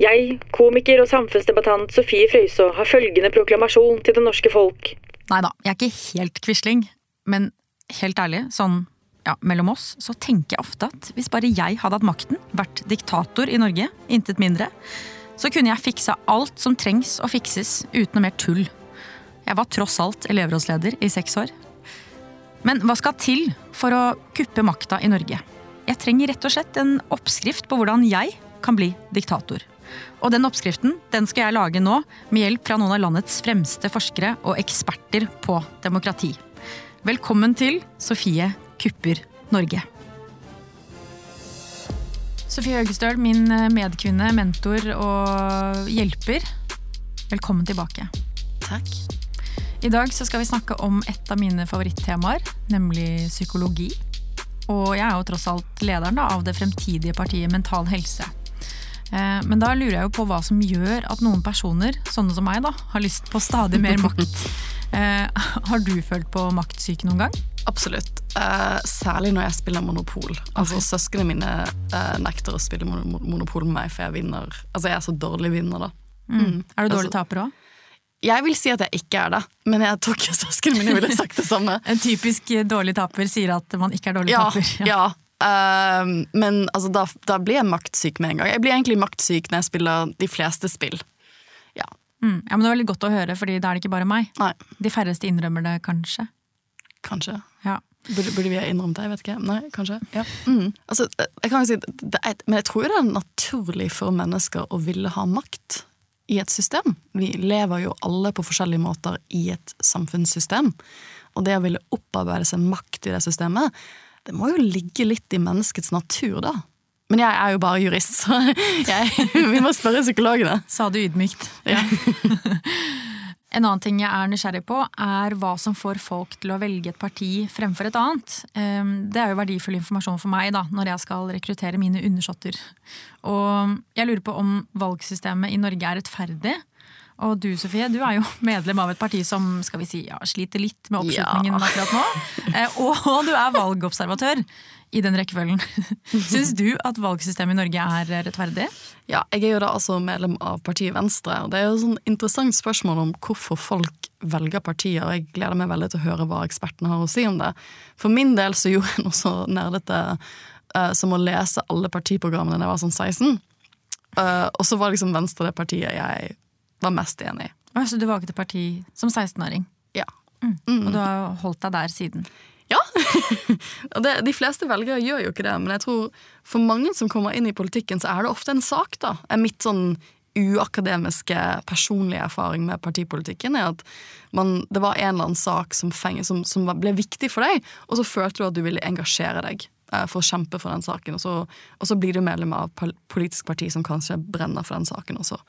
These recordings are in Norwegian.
Jeg, komiker og samfunnsdebattant Sofie Frøysaa, har følgende proklamasjon til det norske folk. Nei da, jeg er ikke helt Quisling, men helt ærlig, sånn ja, mellom oss, så tenker jeg ofte at hvis bare jeg hadde hatt makten, vært diktator i Norge, intet mindre, så kunne jeg fiksa alt som trengs å fikses uten noe mer tull. Jeg var tross alt elevrådsleder i seks år. Men hva skal til for å kuppe makta i Norge? Jeg trenger rett og slett en oppskrift på hvordan jeg kan bli diktator. Og den oppskriften den skal jeg lage nå, med hjelp fra noen av landets fremste forskere og eksperter på demokrati. Velkommen til Sofie kupper Norge. Sofie Høgestøl, min medkvinne, mentor og hjelper. Velkommen tilbake. Takk. I dag så skal vi snakke om et av mine favorittemaer, nemlig psykologi. Og jeg er jo tross alt lederen da, av det fremtidige partiet Mental Helse. Eh, men da lurer jeg jo på hva som gjør at noen personer, sånne som meg, da, har lyst på stadig mer makt. Eh, har du følt på maktsyke noen gang? Absolutt. Eh, særlig når jeg spiller Monopol. Altså okay. Søsknene mine nekter å spille Monopol med meg, for jeg vinner Altså, jeg er så dårlig vinner, da. Mm. Mm. Er du dårlig altså, taper òg? Jeg vil si at jeg ikke er det, men jeg tror ikke søsknene mine ville sagt det samme. en typisk dårlig taper sier at man ikke er dårlig ja, taper. Ja, ja. Uh, men altså, da, da, blir jeg maktsyk med en gang. Jeg blir egentlig maktsyk når jeg spiller de fleste spill. Ja. Mm, ja men Det var veldig godt å høre, Fordi da er det ikke bare meg. Nei. De færreste innrømmer det kanskje. Kanskje. Ja. Burde, burde, vi ha innrømt det? Jeg vet ikke. Nei, kanskje. Ja. Mm. Altså, jeg kan jo si, er, men jeg tror det er naturlig for mennesker å ville ha makt i et system. Vi lever jo alle på forskjellige måter i et samfunnssystem. Og det å ville opparbeide seg makt i det systemet, det må jo ligge litt i menneskets natur, da. Men jeg er jo bare jurist, så jeg, vi må spørre psykologene. Sa du ydmykt. Ja. En annen ting jeg er nysgjerrig på, er hva som får folk til å velge et parti fremfor et annet. Ehm, det er jo verdifull informasjon for meg da, når jeg skal rekruttere mine undersåtter. Og jeg lurer på om valgsystemet i Norge er rettferdig. Og du Sofie, du er jo medlem av et parti som skal vi si, ja, sliter litt med oppslutningen ja. akkurat nå. Eh, og du er valgobservatør i den rekkefølgen. Syns du at valgsystemet i Norge er rettferdig? Ja, jeg er jo da altså medlem av partiet Venstre, og det er jo et sånn interessant spørsmål om hvorfor folk velger partier, og jeg gleder meg veldig til å høre hva ekspertene har å si om det. For min del så gjorde jeg noe så nerdete uh, som å lese alle partiprogrammene da jeg var sånn 16, uh, eh, og så var liksom Venstre det partiet jeg var mest enig i. Så du valgte parti som 16-åring? Ja. Mm. Mm. Og du har holdt deg der siden? Ja. det, de fleste velgere gjør jo ikke det, men jeg tror for mange som kommer inn i politikken, så er det ofte en sak, da. Mitt sånn uakademiske, personlige erfaring med partipolitikken er at man, det var en eller annen sak som, feng, som, som, ble viktig for deg, og så følte du at du ville engasjere deg eh, for å kjempe for den saken, og så, og så blir du medlem av politisk parti som kanskje brenner for den saken også.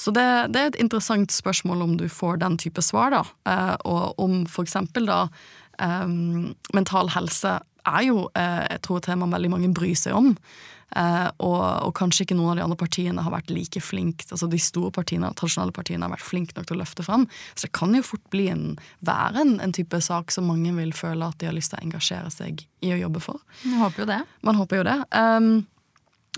Så det, det, er et interessant spørsmål om du får den type svar, da. Eh, og om for eksempel da um, mental helse er jo eh, jeg tror et tema veldig mange bryr seg om. Uh, og, og, kanskje ikke noen av de andre partiene har vært like flinke altså De store partiene, tradisjonelle partiene har vært flinke nok til å løfte fram. Så det kan jo fort bli en, være en, en, type sak som mange vil føle at de har lyst til å engasjere seg i å jobbe for. Man håper jo det. Man håper jo det. Um,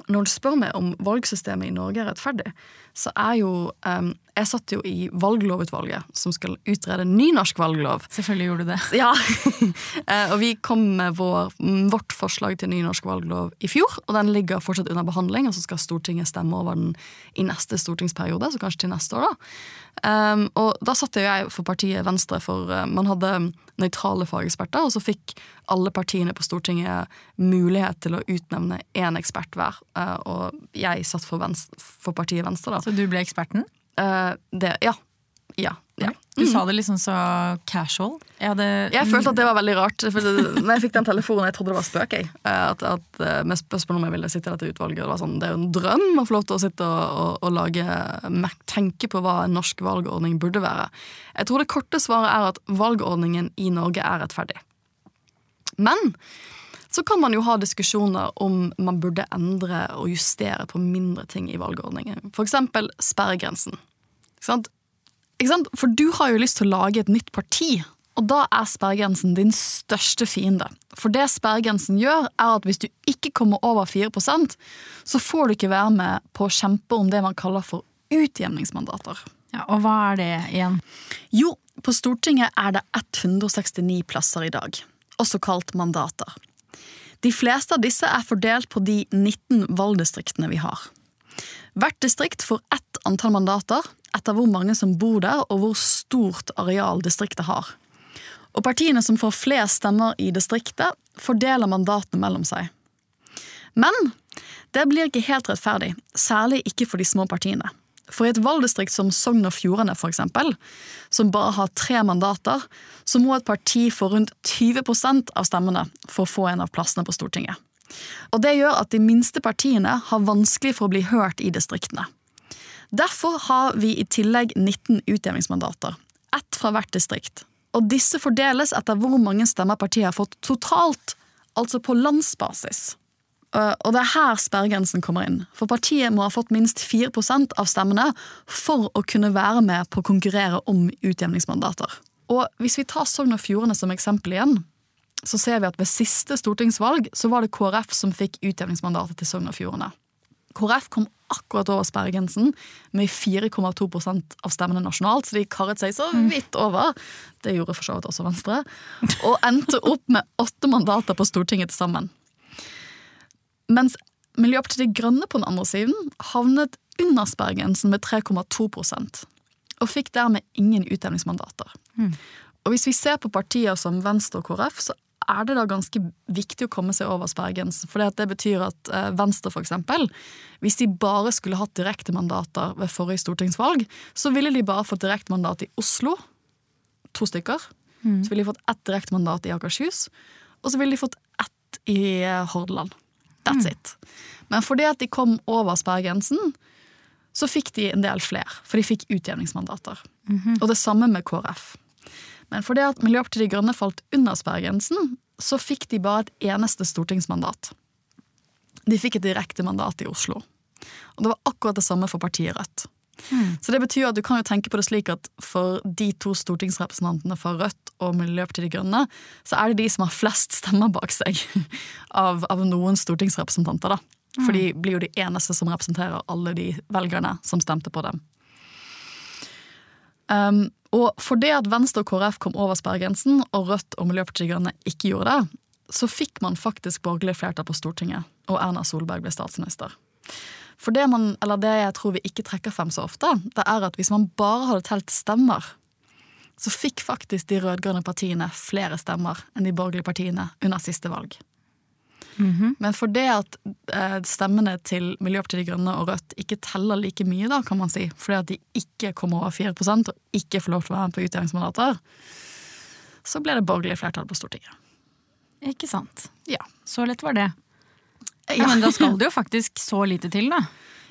når du spør meg om valgsystemet i Norge er rettferdig, så er jo um, Jeg satt jo i valglovutvalget, som skal utrede ny norsk valglov. Selvfølgelig gjorde du det. Ja, uh, Og vi kom med vår, vårt forslag til ny norsk valglov i fjor, og den ligger fortsatt under behandling, og så skal Stortinget stemme over den i neste stortingsperiode, så kanskje til neste år, da. Um, og da satt jeg for partiet Venstre, for uh, man hadde nøytrale fageksperter, og så fikk alle partiene på Stortinget mulighet til å utnevne én ekspert hver. Uh, og jeg satt for, venstre, for, partiet Venstre, da. Så du ble eksperten? Uh, det, ja. Ja. ja. Du sa det liksom så casual. Jeg, hadde... jeg følte at det var veldig rart. Når jeg fikk den telefonen, jeg trodde det var spøk. Jeg. At, at, eh, med spørsmål om jeg ville sitte i dette utvalget. Det, var sånn, det er jo en drøm å få lov til å sitte og, og, og lage, tenke på hva en norsk valgordning burde være. Jeg tror det korte svaret er at valgordningen i Norge er rettferdig. Men så kan man jo ha diskusjoner om man burde endre og justere på mindre ting i valgordningen. Eksempel sperregrensen. Ikke sant? Ikke sant? For du har jo lyst til å lage et nytt parti Og da er sperregrensen din største fiende. For det sperregrensen gjør, er at hvis du ikke kommer over 4% så får du ikke være med på å kjempe om det man kaller for utjevningsmandater. Ja, og hva er det igjen? Jo, på Stortinget er det 169 plasser i dag, også kalt mandater. De fleste av disse er fordelt på de 19 valgdistriktene vi har. Hvert distrikt får ett antall mandater etter hvor mange som bor der og hvor stort areal distriktet har. Og partiene som får flest stemmer i distriktet, fordeler mandatene mellom seg. Men det blir ikke helt rettferdig, særlig ikke for de små partiene. For i et valgdistrikt som Sogn og Fjordane, eksempel, som bare har tre mandater, så må et parti få rundt 20% av stemmene for å få en av plassene på Stortinget. Og Det gjør at de minste partiene har vanskelig for å bli hørt i distriktene. Derfor har vi i tillegg 19 utjevningsmandater, ett fra hvert distrikt, og disse fordeles etter hvor mange stemmer partiet har fått totalt, altså på landsbasis. Eh, og det er her sperregrensen kommer inn, for partiet må ha fått minst 4 av stemmene for å kunne være med på å konkurrere om utjevningsmandater. Og hvis vi tar Sogn og Fjordane som eksempel igjen, så ser vi at ved siste stortingsvalg så var det KrF som fikk utjevningsmandatet til Sogn og Fjordane. KrF kom akkurat over sperregrensen med 4,2 av stemmene nasjonalt, så de karret seg så vidt over. Det gjorde for så vidt også Venstre. Og endte opp med åtte mandater på Stortinget til sammen. Mens Miljøpartiet De Grønne på den andre siden havnet under sperregrensen med 3,2% og fikk dermed ingen utjevningsmandater. Mm. Og Hvis vi ser på partier som Venstre og KrF, så er det da ganske viktig å komme seg over sperregrensen. For det betyr at eh, Venstre, for eksempel, hvis de bare skulle hatt direktemandater ved forrige stortingsvalg, så ville de bare fått direktemandat i Oslo, to stykker. Mm. Så ville de fått ett direktemandat i Akershus, og så ville de fått ett i eh, Hordaland. That's mm. it. Men fordi at de kom over sperregrensen, så fikk de en del flere, for de fikk utjevningsmandater. Mm -hmm. Og det samme med KrF. Men fordi at Miljøpartiet De Grønne falt under sperregrensen, så fikk de bare et eneste stortingsmandat. De fikk et direkte mandat i Oslo. Og det var akkurat det samme for partiet Rødt. Mm. Så det betyr at du kan jo tenke på det slik at for de to stortingsrepresentantene fra Rødt og Miljøpartiet De Grønne, så er det de som har flest stemmer bak seg av, av noen stortingsrepresentanter. da. For de blir jo de eneste som representerer alle de velgerne som stemte på dem. Um, og fordi at Venstre og KrF kom over sperregrensen, og Rødt og Miljøpartiet De Grønne ikke gjorde det, så fikk man faktisk borgerlig flertall på Stortinget, og Erna Solberg ble statsminister. For det, man, eller det jeg tror vi ikke trekker frem så ofte, det er at hvis man bare hadde telt stemmer, så fikk faktisk de rød-grønne partiene flere stemmer enn de borgerlige partiene under siste valg. Mm -hmm. Men for det at eh, stemmene til Miljøpartiet De Grønne og Rødt ikke teller like mye, da, kan man si, fordi at de ikke kommer over 4 og ikke får lov til å være med på utjevningsmandater, så ble det borgerlig flertall på Stortinget. Ikke sant. Ja. Så lett var det. Ja. Men da skal det jo faktisk så lite til, da.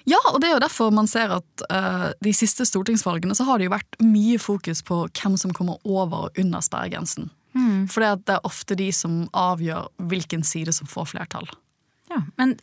Ja, og det er jo derfor man ser at uh, de siste stortingsvalgene så har det jo vært mye fokus på hvem som kommer over og under sperregrensen. Mm. For det er ofte de som avgjør hvilken side som får flertall. Ja, Men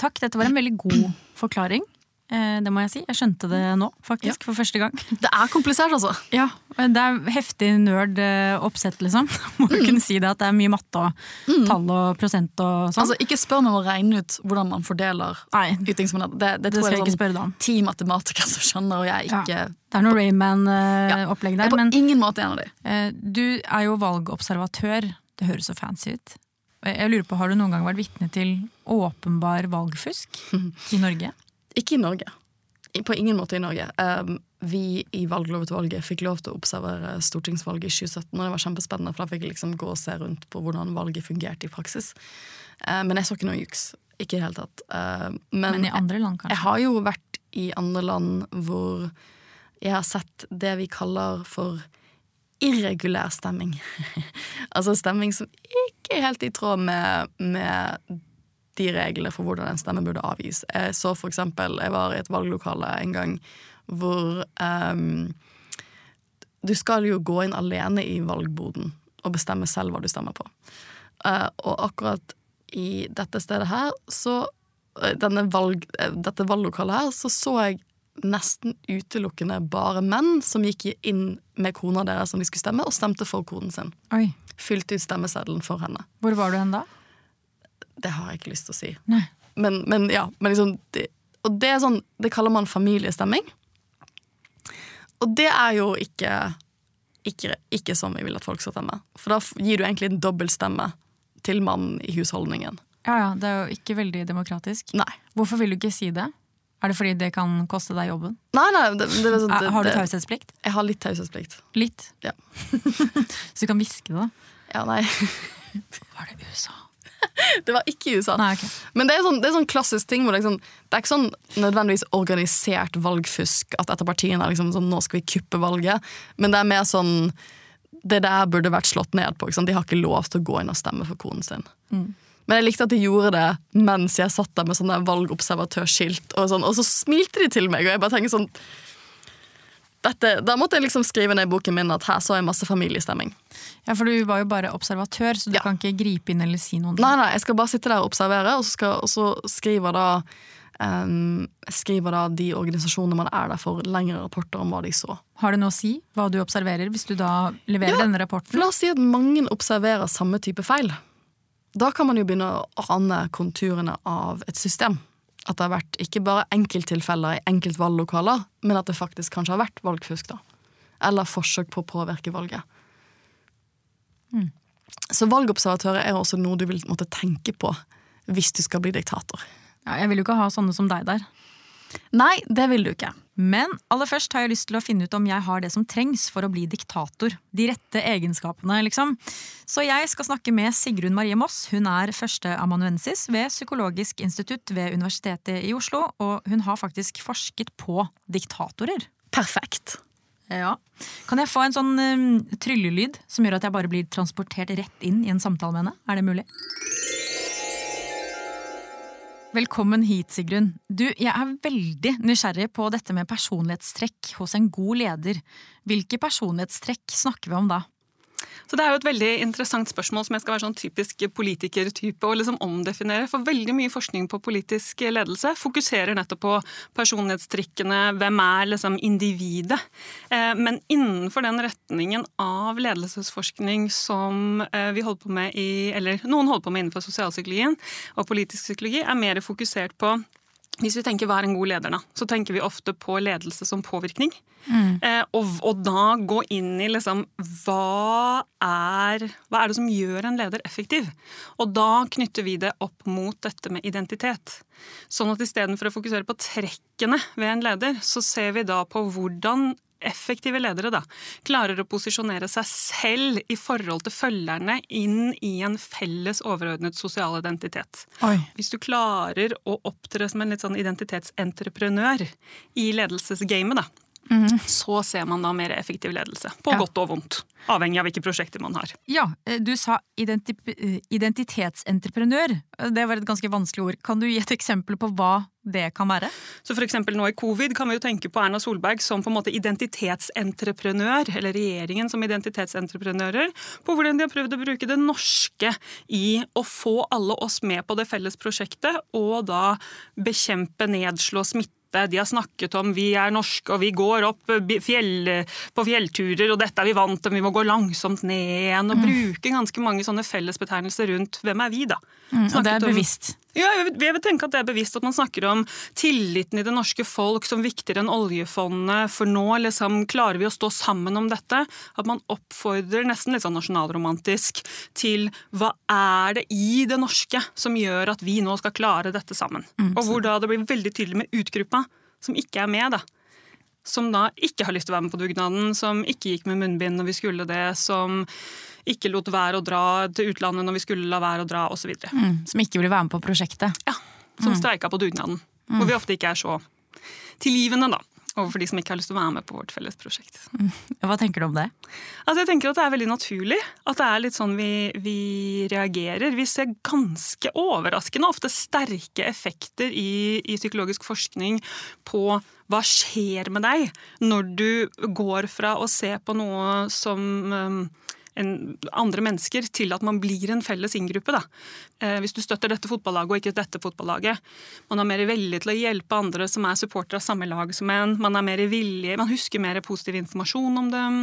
takk, dette var en veldig god forklaring. Eh, det må jeg si. Jeg skjønte det nå, faktisk. Ja. For første gang. Det er komplisert, altså. Ja, Det er heftig nerd-oppsett, liksom. Må mm. kunne si det, at det er mye matte og mm. tall og prosent og sånn. Altså, Ikke spør meg om å regne ut hvordan man fordeler ytringsmandat. Det, det, det, tror jeg er sånn ti matematikere som skjønner, og jeg ikke ja. Det er noe Rayman-opplegg der. Jeg er på men, ingen måte en av de. Eh, du er jo valgobservatør. Det høres så fancy ut. Jeg lurer på, Har du noen gang vært vitne til åpenbar valgfusk i Norge? Ikke i Norge. På ingen måte i Norge. Um, vi i valglovutvalget fikk lov til å observere stortingsvalget i 2017, og det var kjempespennende, for da fikk jeg liksom gå og se rundt på hvordan valget fungerte i praksis. Uh, men jeg så ikke noe juks. Ikke i det hele tatt. Uh, men, men, i andre land, kanskje? Jeg har jo vært i andre land hvor jeg har sett det vi kaller for irregulær stemming. altså stemming som ikke er helt i tråd med, med de reglene for hvordan en stemme burde avgis. Jeg så for eksempel, jeg var i et valglokale en gang hvor um, Du skal jo gå inn alene i valgboden og bestemme selv hva du stemmer på. Uh, og akkurat i dette stedet her, så uh, valg, uh, Dette valglokalet her, så så jeg nesten utelukkende bare menn som gikk inn med kona deres som de skulle stemme, og stemte for konen sin. Oi. Fylte ut stemmeseddelen for henne. Hvor var du hen da? Det har jeg ikke lyst til å si. Nei. Men, men ja, men liksom det, Og det er sånn, det kaller man familiestemming. Og det er jo ikke, ikke, ikke sånn vi vil at folk skal stemme. For da gir du egentlig en dobbeltstemme til mannen i husholdningen. Ja, ja, Det er jo ikke veldig demokratisk. Nei. Hvorfor vil du ikke si det? Er det fordi det kan koste deg jobben? Nei, nei, det, det, sånn- det, har du taushetsplikt? Jeg har litt taushetsplikt. Litt? Ja. Så du kan hviske det? Ja, nei. Var det USA? Det var ikke i USA. Nei, okay. Men det er sånn, det er sånn klassisk ting hvor det er, sånn, det er ikke sånn nødvendigvis organisert valgfusk at et av partiene er liksom sånn, nå skal vi kuppe valget, men det er mer sånn det der burde vært slått ned på. De har ikke lov til å gå inn og stemme for konen sin. Men jeg likte at de gjorde det mens jeg satt der med sånne valgobservatørskilt, og, sånn, og så smilte de til meg, og jeg bare tenker sånn dette, Da måtte jeg liksom skrive ned i boken min at her så jeg masse familiestemming. Ja, For du var jo bare observatør, så du Ja. kan ikke gripe inn eller si noe. Nei, nei, jeg skal bare sitte der og observere, og så, skal, og så skriver da um, skriver da de organisasjonene man er der for, lengre rapporter om hva de så. Har det noe å si hva du observerer, hvis du da leverer Ja, denne rapporten? La oss si at mange observerer samme type feil. Da kan man jo begynne å ane konturene av et system. At det har vært ikke bare enkelttilfeller i enkeltvalglokaler, men at det faktisk kanskje har vært valgfusk. da. Eller forsøk på å påvirke valget. Så valgobservatører er også noe du vil måtte tenke på hvis du skal bli diktator. Ja, jeg vil jo ikke ha sånne som deg der. Nei, det vil du ikke. Men aller først har jeg lyst til å finne ut om jeg har det som trengs for å bli diktator. De rette egenskapene, liksom. Så jeg skal snakke med Sigrun Marie Moss. Hun er førsteamanuensis ved Psykologisk institutt ved Universitetet i Oslo, og hun har faktisk forsket på diktatorer. Perfekt. Ja. Kan jeg få en sånn um, tryllelyd som gjør at jeg bare blir transportert rett inn i en samtale med henne? Er det mulig? Velkommen hit, Sigrun. Du, jeg er veldig nysgjerrig på dette med personlighetstrekk hos en god leder. Hvilke personlighetstrekk snakker vi om da? Så Det er jo et veldig interessant spørsmål som jeg skal være sånn typisk politikertype og liksom omdefinere. For veldig mye forskning på politisk ledelse fokuserer nettopp på personlighetstrikkene, hvem er liksom individet. Eh, Men innenfor den retningen av ledelsesforskning som eh, vi holder på med i, eller noen holder på med innenfor sosialpsykologien og politisk psykologi, er mer fokusert på hvis vi tenker hva er en god leder, da, så tenker vi ofte på ledelse som påvirkning. Eh, og, og da gå inn i liksom hva er, hva er det som gjør en leder effektiv? Og da knytter vi det opp mot dette med identitet. Sånn at istedenfor å fokusere på trekkene ved en leder, så ser vi da på hvordan effektive ledere da, klarer å posisjonere seg selv i forhold til følgerne inn i en felles overordnet sosial identitet. Oi. Hvis du klarer å opptre som en litt sånn identitetsentreprenør i ledelsesgamet, da, så ser man da mer effektiv ledelse. På Ja. godt og vondt. Avhengig av hvilke prosjekter man har. Ja, eh, du sa identi eh, identitetsentreprenør. Eh, Det var et ganske vanskelig ord. Kan du gi et eksempel på hva det kan være? Så for nå i covid kan vi jo tenke på Erna Solberg som på en måte identitetsentreprenør, eller regjeringen som identitetsentreprenører, på hvordan de har prøvd å bruke det norske i å få alle oss med på det felles prosjektet, og da bekjempe, nedslå, smitte. De har snakket om vi er norske og vi går opp fjell, på fjellturer, og dette er vi vant til, vi må gå langsomt ned igjen. Og bruke ganske mange sånne fellesbetegnelser rundt hvem er vi, da. Mm, og det er er om- bevisst. Ja, jeg vil, jeg vil tenke at det er bevisst at man snakker om tilliten i det norske folk som viktigere enn oljefondet, for nå liksom klarer vi å stå sammen om dette. At man oppfordrer nesten litt sånn nasjonalromantisk til hva er det i det norske som gjør at vi nå skal klare dette sammen. Og hvor da det blir veldig tydelig med utgruppa, som ikke er med, da. Som da ikke har lyst til å være med på dugnaden, som ikke gikk med munnbind når vi skulle det, som ikke lot være å dra til utlandet når vi skulle la være å dra, osv. Mm, som ikke ville være med på prosjektet. Ja, som streika på dugnaden. Hvor vi ofte ikke er så tilgivende, da. Overfor de som ikke har lyst til å være med på vårt felles prosjekt. Hva tenker du om det? Altså jeg tenker at Det er veldig naturlig at det er litt sånn vi, vi reagerer. Vi ser ganske overraskende ofte sterke effekter i, i psykologisk forskning på hva skjer med deg når du går fra å se på noe som en, andre mennesker til at man blir en felles inngruppe. Da. Eh, hvis du støtter dette fotballaget og ikke dette fotballaget. Man er mer villig til å hjelpe andre som er supportere av samme lag som en. Man er mer villig, man husker mer positiv informasjon om dem.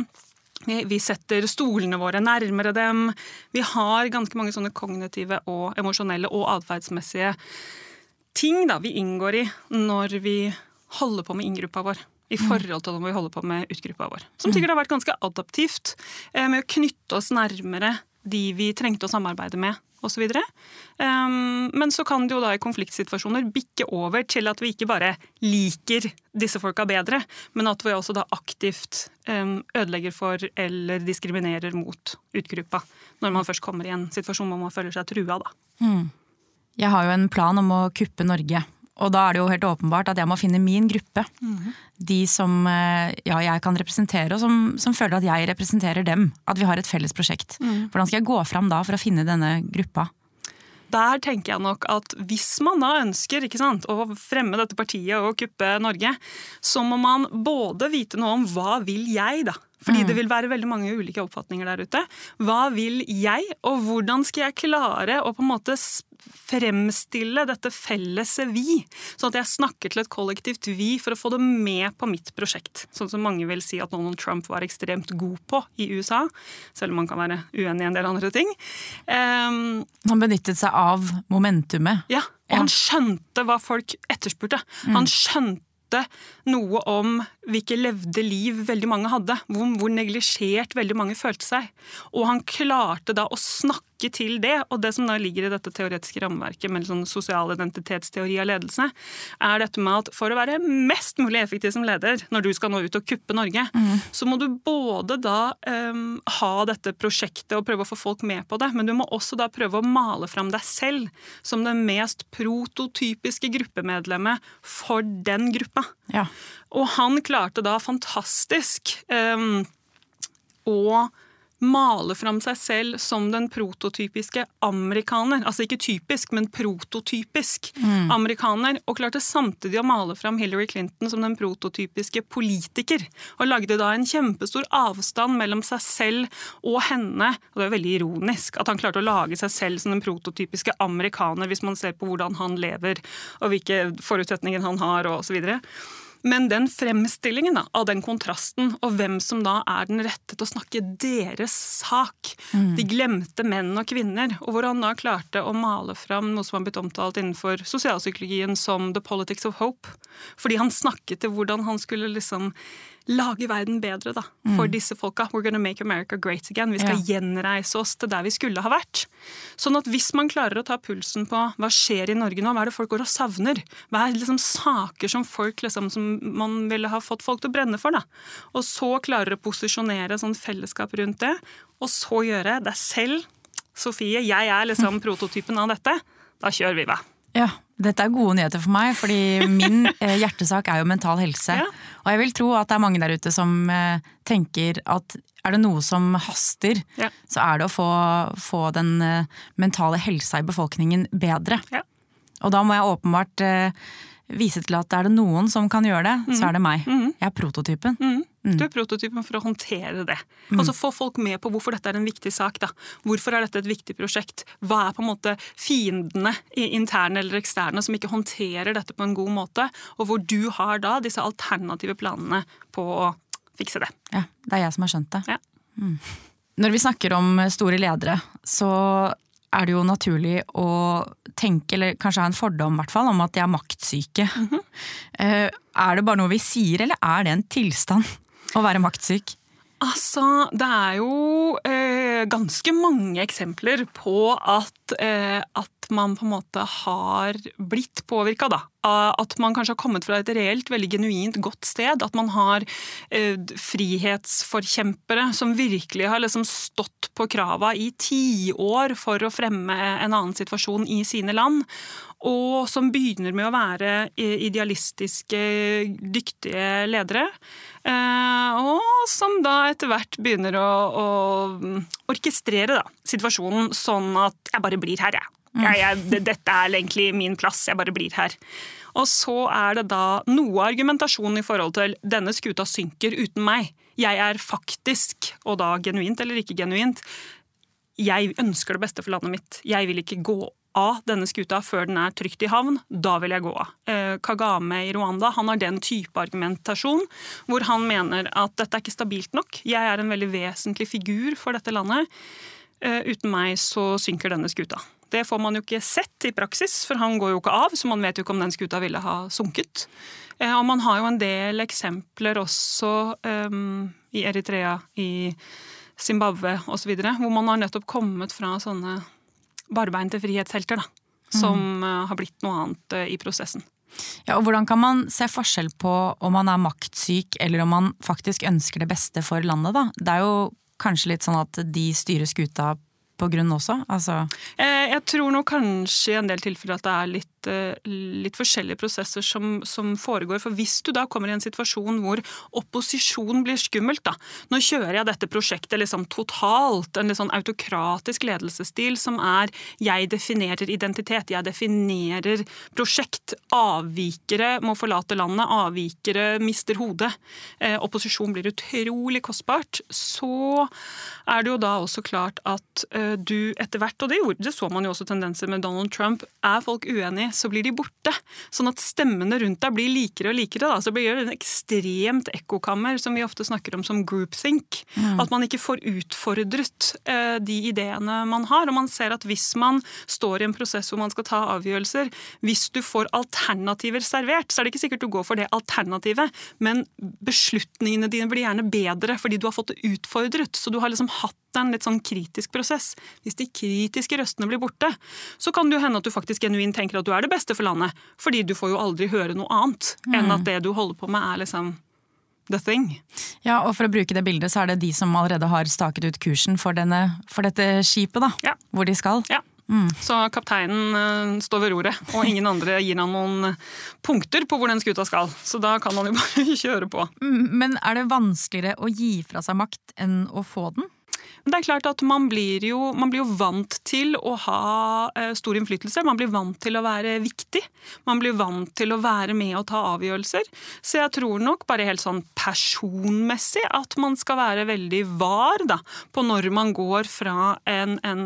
Vi setter stolene våre nærmere dem. Vi har ganske mange sånne kognitive og emosjonelle og atferdsmessige ting da, vi inngår i når vi holder på med inngruppa vår i mm. forhold til hva vi holder på med utgruppa vår. Som mm. sikkert har vært ganske adaptivt eh, med å knytte oss nærmere de vi trengte å samarbeide med osv. Um, men så kan det jo da i konfliktsituasjoner bikke over til at vi ikke bare liker disse folka bedre, men at vi også da aktivt um, ødelegger for eller diskriminerer mot utgruppa når man først kommer i en situasjon hvor man føler seg trua. da. Mm. Jeg har jo en plan om å kuppe Norge. Og da er det jo helt åpenbart at jeg må finne min gruppe. Mm. De som eh, ja, jeg kan representere, og som, som, føler at jeg representerer dem. At vi har et felles prosjekt. Mm. Hvordan skal jeg gå fram da for å finne denne gruppa? Der tenker jeg nok at hvis man da ønsker sant, å fremme dette partiet og kuppe Norge, så må man både vite noe om hva vil jeg, da. Fordi mm. det vil være veldig mange ulike oppfatninger der ute. Hva vil jeg, og hvordan skal jeg klare å på en måte fremstille dette fellese vi, sånn at jeg snakker til et kollektivt vi for å få det med på mitt prosjekt. Sånn som mange vil si at Donald Trump var ekstremt god på i USA, selv om man kan være uenig i en del andre ting. Um, han benyttet seg av momentumet. Ja, og han skjønte hva folk etterspurte. Mm. Han skjønte noe om hvilke levde liv veldig mange hadde. Hvor, hvor neglisjert veldig mange følte seg. Og han klarte da å snakke til det. Og det som da ligger i dette teoretiske rammeverket med sånn sosial identitetsteori av ledelse, er dette med at for å være mest mulig effektiv som leder når du skal nå ut og kuppe Norge, mm. så må du både da um, ha dette prosjektet og prøve å få folk med på det, men du må også da prøve å male fram deg selv som det mest prototypiske gruppemedlemmet for den gruppa. Ja. Og han klarte da fantastisk um, å male fram seg selv som den prototypiske amerikaner. Altså ikke typisk, men prototypisk mm. amerikaner. Og klarte samtidig å male fram Hillary Clinton som den prototypiske politiker. Og lagde da en kjempestor avstand mellom seg selv og henne. Og det er veldig ironisk at han klarte å lage seg selv som den prototypiske amerikaner, hvis man ser på hvordan han lever og hvilke forutsetninger han har og osv. Men den fremstillingen da, av den kontrasten, og hvem som da er den rette til å snakke deres sak, mm. de glemte menn og kvinner, og hvor han da klarte å male fram noe som har blitt omtalt innenfor sosialpsykologien som the politics of hope. Fordi han snakket til hvordan han skulle liksom lage verden bedre da, for mm. disse folka. We're gonna make America great again. Vi skal ja. gjenreise oss til der vi skulle ha vært. Sånn at hvis man klarer å ta pulsen på hva skjer i Norge nå, hva er det folk går og savner? Hva er liksom saker som folk liksom, som man ville ha fått folk til å brenne for? da? Og så klarer å posisjonere sånn fellesskap rundt det, og så gjøre deg selv Sofie, jeg er liksom prototypen av dette. Da kjører vi, hva? Ja, dette er gode nyheter for meg, fordi min eh, hjertesak er jo mental helse. Ja. Og jeg vil tro at det er mange der ute som eh, tenker at er det noe som haster, ja. så er det å få, få den eh, mentale helsa i befolkningen bedre. Ja. Og da må jeg åpenbart vise til at er det noen som kan gjøre det, mm. så er det meg. Mm. Jeg er prototypen. Mm. Mm. Du er prototypen for å håndtere det. Mm. Altså Få folk med på hvorfor dette er en viktig sak. da. Hvorfor er dette et viktig prosjekt? Hva er på en måte fiendene, interne eller eksterne, som ikke håndterer dette på en god måte? Og hvor du har da disse alternative planene på å fikse det. Ja, Det er jeg som har skjønt det. Ja. Mm. Når vi snakker om store ledere, så er det jo naturlig å tenke, eller kanskje ha en fordom hvert fall, om at de er maktsyke. Mm -hmm. Er det bare noe vi sier, eller er det en tilstand? Å være maktsyk? Altså, det er jo eh, ganske mange eksempler på at, eh, at man på en måte har blitt påvirka, da. At man kanskje har kommet fra et reelt, veldig genuint godt sted. At man har eh, frihetsforkjempere som virkelig har liksom stått på krava i tiår for å fremme en annen situasjon i sine land og som begynner med å være idealistiske, dyktige ledere. Eh, og som da etter hvert begynner å, å orkestrere da, situasjonen sånn at jeg bare blir her, jeg. jeg, jeg dette er egentlig min plass, jeg bare blir her. Og så er det da noe argumentasjon i forhold til denne skuta synker uten meg. Jeg er faktisk, og da genuint eller ikke genuint, jeg ønsker det beste for landet mitt. Jeg vil ikke gå av denne skuta før den er trygt i havn. Da vil jeg gå av. Eh, Kagame i Rwanda han har den type argumentasjon hvor han mener at dette er ikke stabilt nok. Jeg er en veldig vesentlig figur for dette landet. Eh, uten meg så synker denne skuta. Det får man jo ikke sett i praksis, for han går jo ikke av, så man vet jo ikke om den skuta ville ha sunket. Eh, og man har jo en del eksempler også um, i Eritrea, i Zimbabwe osv., hvor man har nettopp kommet fra sånne barbeinte frihetshelter, da. Som mm. har blitt noe annet i prosessen. Ja, og Hvordan kan man se forskjell på om man er maktsyk eller om man faktisk ønsker det beste for landet? da? Det er jo kanskje litt sånn at de styrer skuta på grunn også? Altså eh, jeg tror nok kanskje i en del tilfeller at det er litt Eh, litt forskjellige prosesser som, som, foregår. For hvis du da kommer i en situasjon hvor opposisjon blir skummelt, da Nå kjører jeg dette prosjektet liksom totalt, en litt sånn autokratisk ledelsesstil som er jeg definerer identitet, jeg definerer prosjekt. Avvikere må forlate landet, avvikere mister hodet. Eh, opposisjon blir utrolig kostbart. Så er det jo da også klart at eh, du etter hvert, og det, gjorde, det så man jo også tendenser med Donald Trump, er folk uenige så blir de borte. Sånn at stemmene rundt deg blir likere og likere. Da. Så blir det en ekstremt ekkokammer som vi ofte snakker om som groupthink. Mm. At man ikke får utfordret eh, de ideene man har. Og man ser at hvis man står i en prosess hvor man skal ta avgjørelser, hvis du får alternativer servert, så er det ikke sikkert du går for det alternativet, men beslutningene dine blir gjerne bedre fordi du har fått det utfordret. Så du har liksom hatt en litt sånn kritisk prosess. Hvis de kritiske røstene blir borte, så kan det jo hende at du faktisk genuint tenker at du er det beste for landet. Fordi du får jo aldri høre noe annet mm. enn at det du holder på med, er liksom the thing. Ja, og for å bruke det bildet, så er det de som allerede har staket ut kursen for, denne, for dette skipet, da. Ja. Hvor de skal. Ja. Mm. Så kapteinen uh, står ved roret, og ingen andre gir han noen punkter på hvor den skuta skal. Så da kan han jo bare kjøre på. Mm, men er det vanskeligere å gi fra seg makt enn å få den? Men det er klart at man blir jo, man blir jo vant til å ha eh, stor innflytelse. Man blir vant til å være viktig. Man blir vant til å være med og ta avgjørelser. Så jeg tror nok bare helt sånn personmessig at man skal være veldig var da, på når man går fra en, en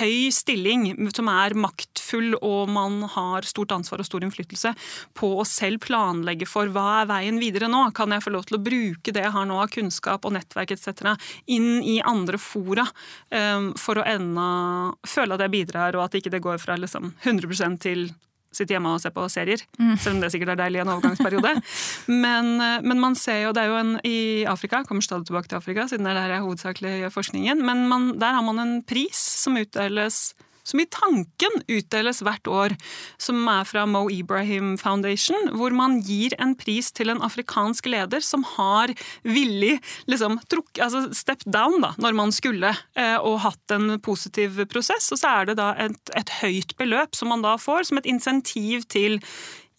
høy stilling som er maktfull og man har stort ansvar og stor innflytelse, på å selv planlegge for hva er veien videre nå? Kan jeg få lov til å bruke det jeg har nå av kunnskap og nettverk etc. inn i andre fora um, for å enda føle at jeg bidrar, og at ikke det går fra liksom 100 til sitte hjemme og se på serier. Mm. Selv om det sikkert er deilig i en overgangsperiode. men, eh, men, man ser jo, det er jo en i Afrika, kommer stadig tilbake til Afrika, siden det er der jeg hovedsakelig gjør forskningen, men man, der har man en pris som utdeles som i tanken utdeles hvert år, som er fra Mo Ibrahim Foundation, hvor man gir en pris til en afrikansk leder som har villig liksom, truk, altså step down da, når man skulle, eh, og hatt en positiv prosess. Og så er det da et, et høyt beløp som man da får som et insentiv til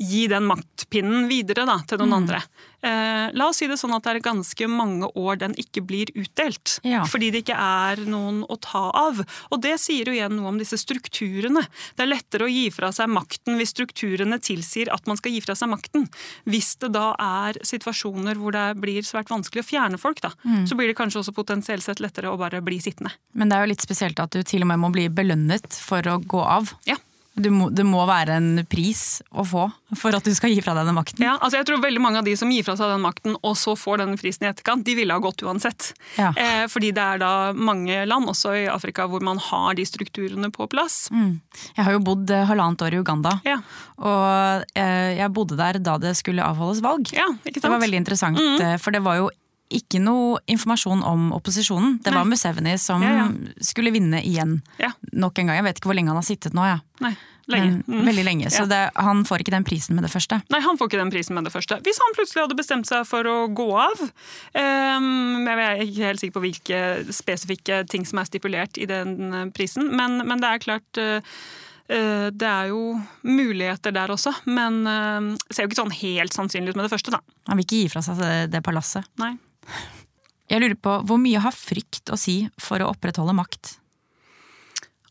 gi den maktpinnen videre da, til noen mm. andre. Eh, la oss si det sånn at det er ganske mange år den ikke blir utdelt. Ja. Fordi det ikke er noen å ta av. Og det sier jo igjen noe om disse strukturene. Det er lettere å gi fra seg makten hvis strukturene tilsier at man skal gi fra seg makten. Hvis det da er situasjoner hvor det blir svært vanskelig å fjerne folk, da, mm. så blir det kanskje også potensielt sett lettere å bare bli sittende. Men det er jo litt spesielt at du til og med må bli belønnet for å gå av. Ja. Må, det må være en pris å få for at du skal gi fra deg den makten. Ja, altså jeg tror veldig Mange av de som gir fra seg den makten og så får denne prisen i etterkant, de ville ha gått uansett. Ja. Eh, fordi det er da mange land, også i Afrika, hvor man har de strukturene på plass. Mm. Jeg har jo bodd eh, halvannet år i Uganda, ja. og eh, jeg bodde der da det skulle avholdes valg. Ja, det var veldig interessant, mm. -hmm. for det var jo ikke noe informasjon om opposisjonen. Det var Museveni som ja, ja. skulle vinne igjen. Ja. Nok en gang. Jeg vet ikke hvor lenge han har sittet nå. Ja. Nei, lenge. Mm. Veldig lenge. Så det, han får ikke den prisen med det første. Nei, han får ikke den prisen med det første. Hvis han plutselig hadde bestemt seg for å gå av um, Jeg er ikke helt sikker på hvilke spesifikke ting som er stipulert i den eh, prisen, men, men det er klart uh, det er jo muligheter der også, men det ser jo ikke sånn helt sannsynlig ut med det første. da. Han vil ikke gi fra seg det, det palasset. Nei. Jeg lurer på, Hvor mye har frykt å si for å opprettholde makt?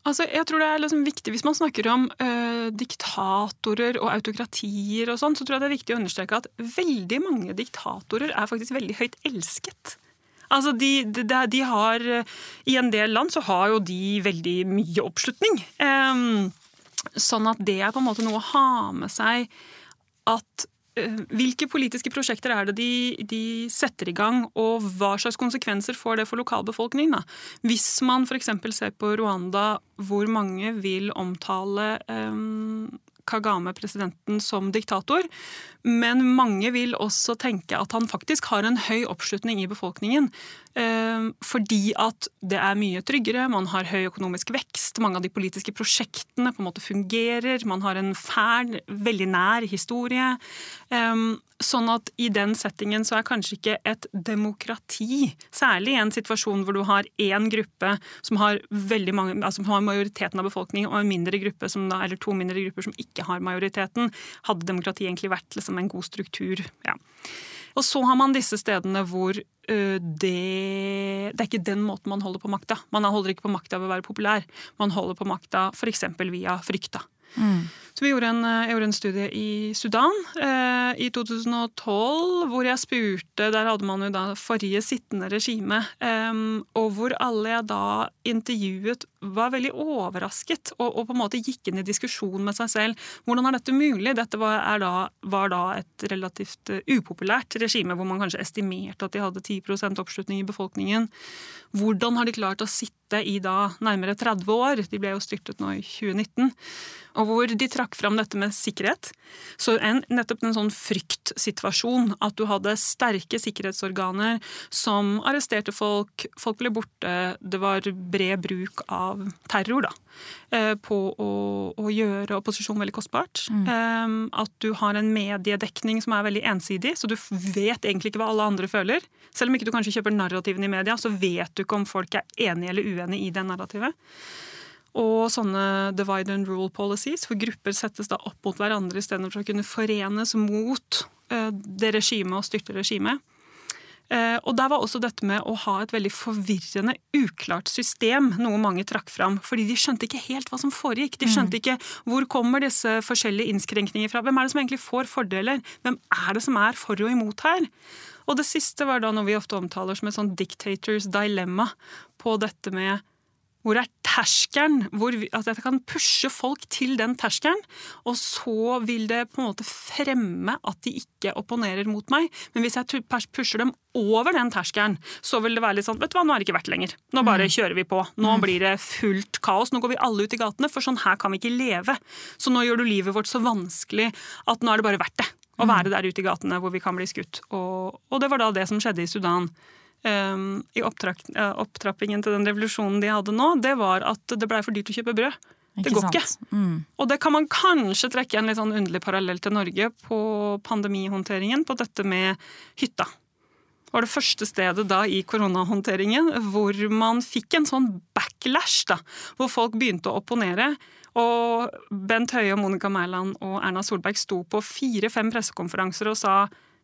Altså, jeg tror det er liksom viktig, Hvis man snakker om øh, diktatorer og autokratier, og sånn, så tror jeg det er viktig å understreke at veldig mange diktatorer er faktisk veldig høyt elsket. Altså, de, de, de har, I en del land så har jo de veldig mye oppslutning. Um, sånn at det er på en måte noe å ha med seg at Eh, hvilke politiske prosjekter er det de, de, setter i gang, og hva slags konsekvenser får det for lokalbefolkningen? Hvis man f.eks. ser på Rwanda, hvor mange vil omtale um, Kagame, presidenten, som diktator. Men mange vil også tenke at han faktisk har en høy oppslutning i befolkningen. Eh, fordi at det er mye tryggere, man har høy økonomisk vekst, mange av de politiske prosjektene på en måte fungerer, man har en fæl, veldig nær historie. Eh, sånn at i den settingen så er kanskje ikke et demokrati, særlig i en situasjon hvor du har én gruppe som har, mange, altså som har majoriteten av befolkningen, og en mindre gruppe som da, eller to mindre grupper som ikke har majoriteten, hadde demokrati egentlig vært liksom en god struktur. Ja. Og så har man disse stedene hvor det, det er ikke den måten man holder på makta. Man holder ikke på makta ved å være populær. Man holder på makta f.eks. via frykta. Mm. Vi gjorde en, eh, jeg gjorde en studie i Sudan eh, i 2012, hvor jeg spurte Der hadde man jo da forrige sittende regime, eh, og hvor alle jeg da intervjuet, var veldig overrasket og, og, på en måte gikk inn i diskusjon med seg selv. Hvordan er dette mulig? Dette var, da, var da et relativt uh, upopulært regime, hvor man kanskje estimerte at de hadde 10% oppslutning i befolkningen. Hvordan har de klart å sitte i da nærmere 30 år? De ble jo styrtet nå i 2019 og hvor de trakk fram dette med sikkerhet. Så en, nettopp en sånn fryktsituasjon, at du hadde sterke sikkerhetsorganer som arresterte folk, folk ble borte, det var bred bruk av terror da, eh, på å, å gjøre opposisjon veldig kostbart. Mm. Um, at du har en mediedekning som er veldig ensidig, så du vet egentlig ikke hva alle andre føler. Selv om ikke du kanskje kjøper narrativen i media, så vet du ikke om folk er enige eller uenige i det narrativet. Og sånne divide and rule policies, hvor grupper settes da opp mot hverandre istedenfor å kunne forenes mot eh, det regimet og styrte regimet. Eh, og der var også dette med å ha et veldig forvirrende, uklart system, noe mange trakk fram. Fordi de skjønte ikke helt hva som foregikk. De skjønte mm. ikke hvor kommer disse forskjellige innskrenkninger fra. Hvem er det som egentlig får fordeler? Hvem er det som er for og imot her? Og det siste var da noe vi ofte omtaler som et sånn dictators dilemma på dette med hvor er terskelen? Altså jeg kan pushe folk til den terskelen, og så vil det på en måte fremme at de ikke opponerer mot meg. Men hvis jeg pusher dem over den terskelen, så vil det være litt sånn Vet du hva, nå er det ikke verdt lenger. Nå bare mm. kjører vi på. Nå mm. blir det fullt kaos. Nå går vi alle ut i gatene, for sånn her kan vi ikke leve. Så nå gjør du livet vårt så vanskelig at nå er det bare verdt det å mm. være der ute i gatene hvor vi kan bli skutt. Og, og det var da det som skjedde i Sudan i opptrappingen til den revolusjonen de hadde nå, det var at det blei for dyrt å kjøpe brød. Det går ikke. Mm. Og det kan man kanskje trekke en litt sånn underlig parallell til Norge på pandemihåndteringen, på dette med hytta. Det var det første stedet da i koronahåndteringen hvor man fikk en sånn backlash, da, hvor folk begynte å opponere. Og Bent Høie, Monica Mæland og Erna Solberg sto på fire-fem pressekonferanser og sa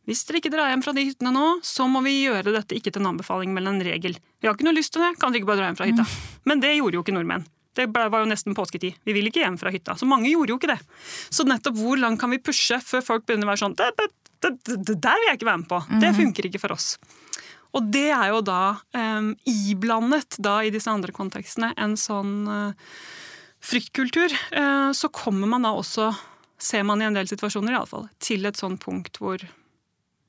hvis dere ikke drar hjem fra de hyttene nå, så må vi gjøre dette ikke til en anbefaling, men en regel. Vi har ikke noe lyst til det, kan dere ikke bare dra hjem fra hytta? Mm. Men det gjorde jo ikke nordmenn. Det var jo nesten påsketid. Vi vil ikke hjem fra hytta. Så mange gjorde jo ikke det. Så nettopp hvor langt kan vi pushe før folk begynner å være sånn det, det, det, det der vil jeg ikke være med på. Det mhm. funker ikke for oss. Og det er jo da um, iblandet da i disse andre kontekstene en sånn uh, fryktkultur. Uh, så kommer man da også, ser man i en del situasjoner i alle fall, til et sånt punkt hvor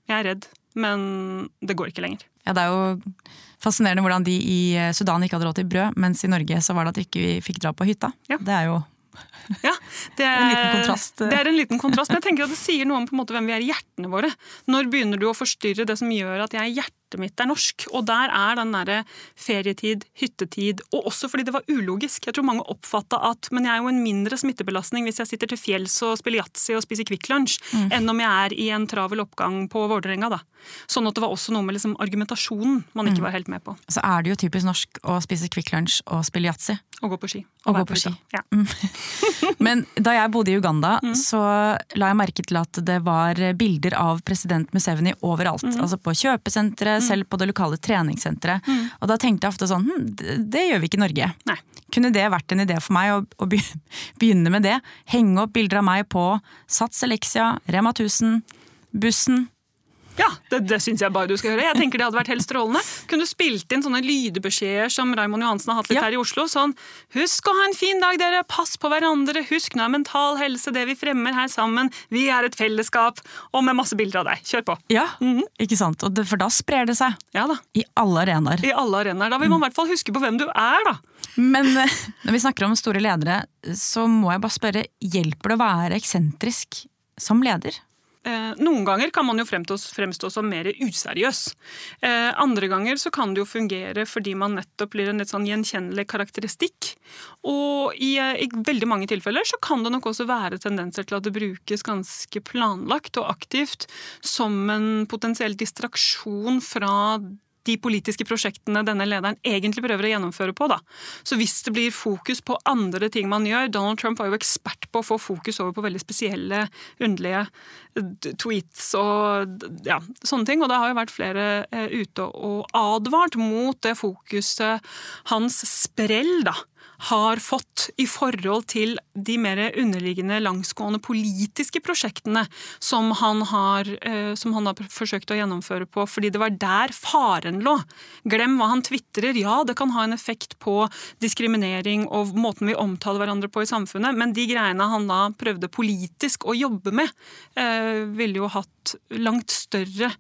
jeg er redd, men det går ikke lenger. Ja, Det er jo fascinerende hvordan de i Sudan ikke hadde råd til brød, mens i Norge så var det at vi ikke fikk dra på hytta. Ja. Det er jo ja, det er, en liten kontrast. Det er en liten kontrast, men jeg tenker at det sier noe om på en måte hvem vi er i hjertene våre. Når begynner du å forstyrre det som gjør at jeg er hjert hjertet mitt er norsk. Og der er den derre ferietid, hyttetid, og også fordi det var ulogisk. Jeg tror mange oppfatta at men jeg er jo en mindre smittebelastning hvis jeg sitter til fjells og spiller yatzy og spiser Kvikk Lunsj, mm. enn om jeg er i en travel oppgang på Vålerenga. da. Sånn at det var også noe med liksom argumentasjonen man ikke mm. var helt med på. Så er det jo typisk norsk å spise Kvikk Lunsj og spille yatzy. Og gå på ski. Og, og gå på ski. Ja. Mm. Men da jeg bodde i Uganda, mm. så la jeg merke til at det var bilder av president Museveni overalt. Mm. Altså på kjøpesentre, eh, selv på det lokale treningssenteret. Og da tenkte jeg ofte sånn hm, det, det gjør vi ikke i Norge. Nei. Kunne det vært en idé for meg å, å begynne med det? Henge opp bilder av meg på Sats Elixia, Rema 1000, bussen. Ja, det, det syns jeg bare du skal gjøre. Jeg tenker Det hadde vært helt strålende. Kunne du spilt inn sånne lydbeskjeder som Raymond Johansen har hatt litt Ja. her i Oslo? Sånn Husk å ha en fin dag, dere. Pass på hverandre. Husk nå er mental helse det vi fremmer her sammen. Vi er et fellesskap. Og med masse bilder av deg. Kjør på. Ja, ikke sant? Og det, for da sprer det seg Ja da. i alle arenaer. I alle arenaer. Da vil man i hvert fall huske på hvem du er, da. Men eh, når vi snakker om store ledere, så må jeg bare spørre, hjelper det å være eksentrisk som leder? Eh, noen ganger kan man jo fremstå, som mer useriøs. Eh, andre ganger så kan det jo fungere fordi man nettopp blir en litt sånn gjenkjennelig karakteristikk. Og i, eh, i veldig mange tilfeller så kan det nok også være tendenser til at det brukes ganske planlagt og aktivt som en potensiell distraksjon fra de politiske prosjektene denne lederen egentlig prøver å gjennomføre på. Da. Så hvis det blir fokus på andre ting man gjør Donald Trump var jo ekspert på å få fokus over på veldig spesielle, underlige tweets og ja, sånne ting. Og det har jo vært flere eh, ute og advart mot det fokuset hans sprell da, har fått i forhold til de mer underliggende langsgående politiske prosjektene som han har, eh, som han har forsøkt å gjennomføre på, fordi det var der faren lå. Glem hva han tvitrer. Ja, det kan ha en effekt på diskriminering og måten vi omtaler hverandre på i samfunnet, men de greiene han da prøvde politisk å jobbe med, eh, ville jo hatt langt større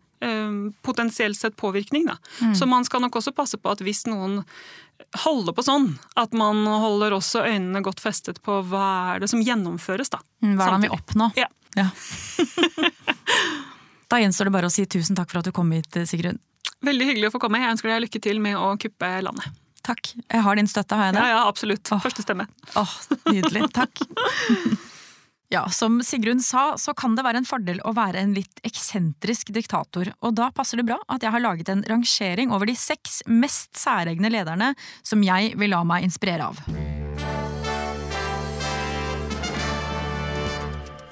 potensielt sett påvirkning. Da. Så man skal nok også passe på at hvis noen holder på sånn, at man holder også øynene godt festet på hva er det som gjennomføres. da. Hva er det han vil oppnå? Ja. Ja. da gjenstår det bare å si tusen takk for at du kom hit, Sigrun. Veldig hyggelig å få komme. Jeg ønsker deg lykke til med å kuppe landet. Takk. Jeg har din støtte, har jeg det? Ja, ja, absolutt. Åh. Første stemme. Åh, nydelig. Takk. Ja, Som Sigrun sa, så kan det være en fordel å være en litt eksentrisk diktator. Og da passer det bra at jeg har laget en rangering over de seks mest særegne lederne som jeg vil la meg inspirere av.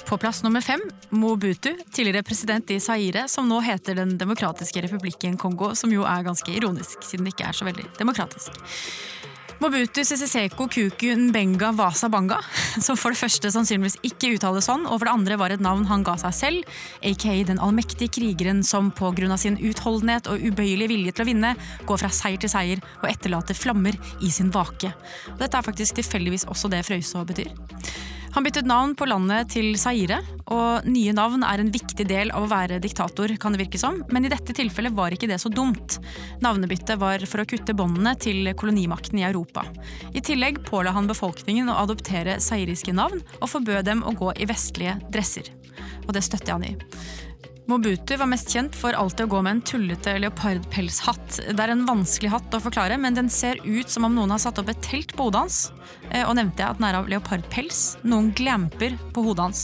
På plass nummer fem, Mobutu, tidligere president i Zaire, som nå heter Den demokratiske republikken Kongo, som jo er ganske ironisk, siden det ikke er så veldig demokratisk. Mobutu Sese Seko Kuku Nbenga Wasa Banga, som for det første sannsynligvis ikke uttales sånn, og for det andre var et navn han ga seg selv, aka den allmektige krigeren som av sin utholdenhet og ubøyelige vilje til å vinne, går fra seier til seier og etterlater flammer i sin vake. Og dette er faktisk tilfeldigvis også det Frøysaa betyr. Han byttet navn på landet til Zaire, og nye navn er en viktig del av å være diktator, kan det virke som, men i dette tilfellet var ikke det så dumt. Navnebyttet var for å kutte båndene til kolonimakten i Europa. I tillegg påla han befolkningen å adoptere zairiske navn, og forbød dem å gå i vestlige dresser. Og det støtter han i. Mobutu var mest kjent for alltid å gå med en tullete leopardpelshatt. Det er en vanskelig hatt å forklare, men den ser ut som om noen har satt opp et telt på hodet hans. Eh, Og nevnte jeg at den er av leopardpels. Noen glamper på hodet hans.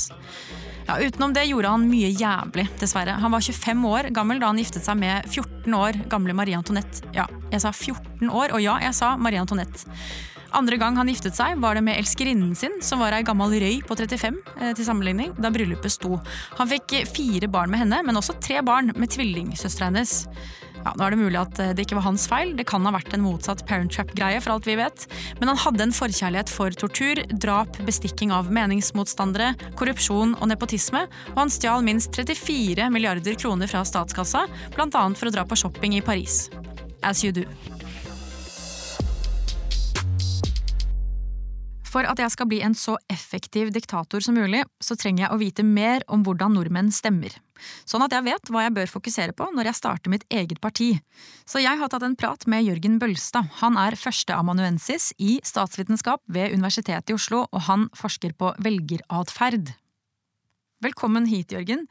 Ja, utenom det gjorde han mye jævlig, dessverre. Han var 25 år gammel da han giftet seg med 14 år gamle Marie Antoinette. Ja, jeg sa 14 år, og ja, jeg sa Marie Antoinette. Andre gang han giftet seg, var det med elskerinnen sin, som var ei gammel røy på 35, eh, til sammenligning, da bryllupet sto. Han fikk eh, fire barn med henne, men også tre barn med tvillingsøstera hennes. Ja, nå er det mulig at eh, det ikke var hans feil, det kan ha vært en motsatt parent trap-greie, for alt vi vet, men han hadde en forkjærlighet for tortur, drap, bestikking av meningsmotstandere, korrupsjon og nepotisme, og han stjal minst 34 milliarder kroner fra statskassa, annet for å dra på shopping i Paris. As you do. For at jeg skal bli en så effektiv diktator som mulig, så trenger jeg å vite mer om hvordan nordmenn stemmer. Sånn at jeg vet hva jeg bør fokusere på når jeg starter mitt eget parti. Så jeg har tatt en prat med Jørgen Bølstad. Han er førsteamanuensis i statsvitenskap ved Universitetet i Oslo, og han forsker på velgeratferd. Velkommen hit, Jørgen.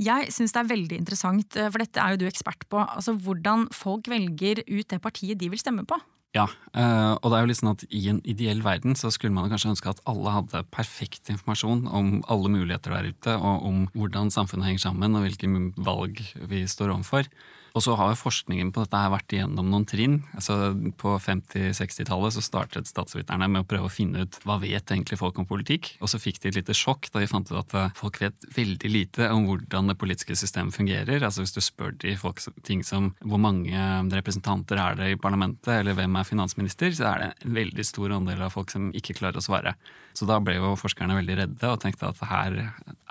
Jeg syns det er veldig interessant, for dette er jo du ekspert på, altså hvordan folk velger ut det partiet de vil stemme på. Ja, eh, og det er jo litt sånn at i en ideell verden så skulle man kanskje ønske at alle hadde perfekt informasjon om alle muligheter der ute, og om hvordan samfunnet henger sammen og hvilke valg vi står overfor. Og så har jo forskningen på dette her vært igjennom noen trinn. Altså På 50-60-tallet så startet statsviterne med å prøve å finne ut hva vet egentlig folk om politikk. Og så fikk de et lite sjokk da de fant ut at eh, folk vet veldig lite om hvordan det politiske systemet fungerer. Altså Hvis du spør de folk ting som hvor mange representanter er det i parlamentet, eller hvem er finansminister, så er det en veldig stor andel av folk som ikke klarer å svare. Så da ble jo forskerne veldig redde og tenkte at her,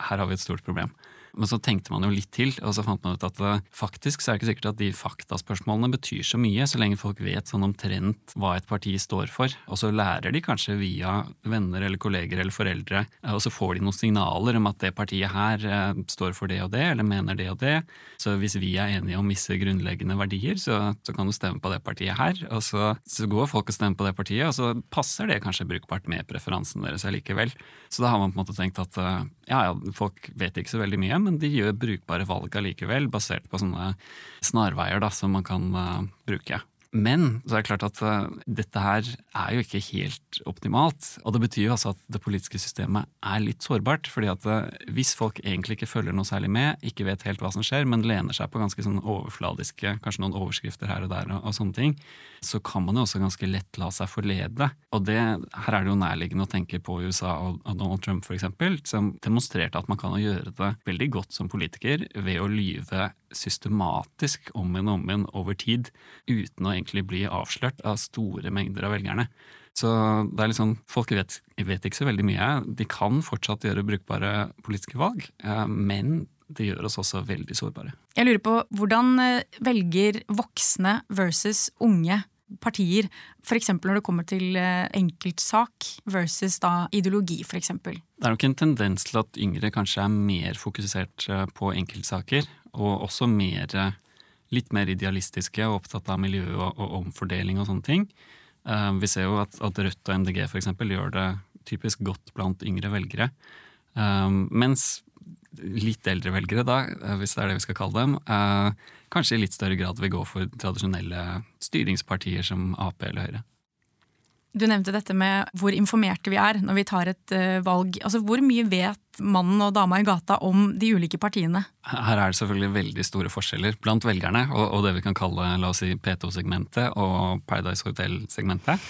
her har vi et stort problem. Men så tenkte man jo litt til, og så fant man ut at det, faktisk så er det ikke sikkert at de faktaspørsmålene betyr så mye, så lenge folk vet sånn omtrent hva et parti står for. Og så lærer de kanskje via venner eller kolleger eller foreldre, uh, og så får de noen signaler om at det partiet her uh, står for det og det, eller mener det og det. Så hvis vi er enige om visse grunnleggende verdier, så, så kan du stemme på det partiet her. Og så, så går folk og stemmer på det partiet, og så passer det kanskje brukbart med preferansen deres allikevel. Så da har man på en måte tenkt at ja, ja, folk vet ikke så veldig mye, men de gjør brukbare valg allikevel, basert på sånne snarveier da, som man kan uh, bruke. Men så er det klart at uh, dette her er jo ikke helt optimalt. Og det betyr jo altså at det politiske systemet er litt sårbart. fordi at uh, hvis folk egentlig ikke følger noe særlig med, ikke vet helt hva som skjer, men lener seg på ganske sånn overfladiske, kanskje noen overskrifter her og der og, og sånne ting, så kan man jo også ganske lett la seg forlede. Og det, her er det jo nærliggende å tenke på USA og, og Donald Trump f.eks., som demonstrerte at man kan gjøre det veldig godt som politiker ved å lyve systematisk om igjen og om igjen over tid, uten å egentlig bli avslørt av store mengder av velgerne. Så det er liksom, Folk vet, vet ikke så veldig mye. De kan fortsatt gjøre brukbare politiske valg, eh, men det gjør oss også veldig sårbare. Jeg lurer på hvordan eh, velger voksne versus unge partier, f.eks. når det kommer til eh, enkeltsak versus da ideologi, f.eks.? Det er nok en tendens til at yngre kanskje er mer fokusert på enkeltsaker, og også mer, litt mer idealistiske og opptatt av miljø og, og omfordeling og sånne ting. Uh, vi ser jo at, at Rødt og MDG for eksempel, gjør det typisk godt blant yngre velgere. Um, mens litt eldre velgere, da, hvis det er det vi skal kalle dem, uh, kanskje i litt større grad vil gå for tradisjonelle styringspartier som Ap eller Høyre. Du nevnte dette med hvor informerte vi er når vi tar et uh, valg. Altså, Hvor mye vet mannen og dama i gata om de ulike partiene? Her er det selvfølgelig veldig store forskjeller blant velgerne og, og det vi kan kalle la oss si, P2-segmentet og Paradise Hotel-segmentet.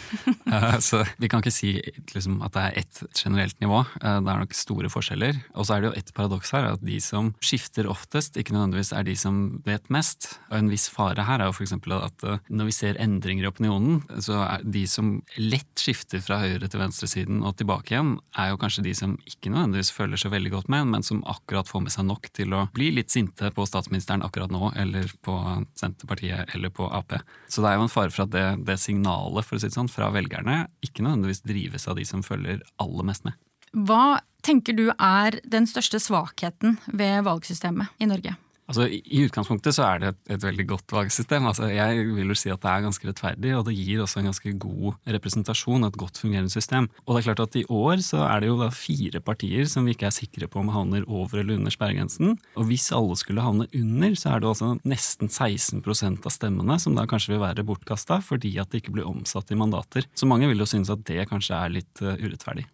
uh, så vi kan ikke si liksom, at det er ett generelt nivå. Uh, det er nok store forskjeller. Og så er det jo et paradoks her, at de som skifter oftest, ikke nødvendigvis er de som vet mest. Og en viss fare her er jo f.eks. at uh, når vi ser endringer i opinionen, så er de som lett skifter fra høyre til venstresiden og tilbake igjen, er jo kanskje de som ikke nødvendigvis føler så veldig godt med, men som akkurat får med seg nok til å bli litt sinte på statsministeren akkurat nå, eller på Senterpartiet eller på Ap. Så det er jo en fare for at det, det signalet for å si det sånn, fra velgerne ikke nødvendigvis drives av de som følger aller mest med. Hva tenker du er den største svakheten ved valgsystemet i Norge? Altså, I utgangspunktet så er det et, et veldig godt valgsystem. Altså, jeg vil jo si at det er ganske rettferdig, og det gir også en ganske god representasjon, et godt fungerende system. Og det er klart at i år så er det jo da fire partier som vi ikke er sikre på om havner over eller under sperregrensen. Og hvis alle skulle havne under, så er det altså nesten 16% av stemmene som da kanskje vil være bortkasta fordi at det ikke blir omsatt i mandater. Så mange vil jo synes at det kanskje er litt uh, urettferdig.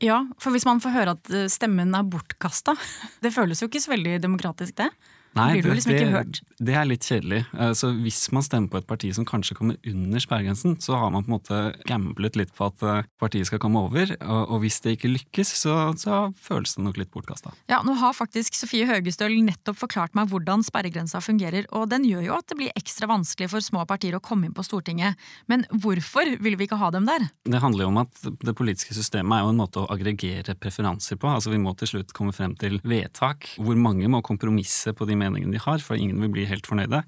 Ja, for hvis man får høre at eh, stemmen er bortkasta, det føles jo ikke så veldig demokratisk, det? Nei, blir du liksom det, ikke hørt. Det er litt kjedelig. Eh, så hvis man stemmer på et parti som kanskje kommer under sperregrensen, så har man på en måte gamblet litt på at eh, partiet skal komme over. Og, hvis det ikke lykkes, så, så føles det nok litt bortkasta. Ja, nå har faktisk Sofie Høgestøl nettopp forklart meg hvordan sperregrensa fungerer, og den gjør jo at det blir ekstra vanskelig for små partier å komme inn på Stortinget. Men hvorfor vil vi ikke ha dem der? Det handler jo om at det politiske systemet er jo en måte å aggregere preferanser på. Altså Vi må til slutt komme frem til vedtak hvor mange må kompromisse på de meningene de har, for ingen vil bli helt fornøyde.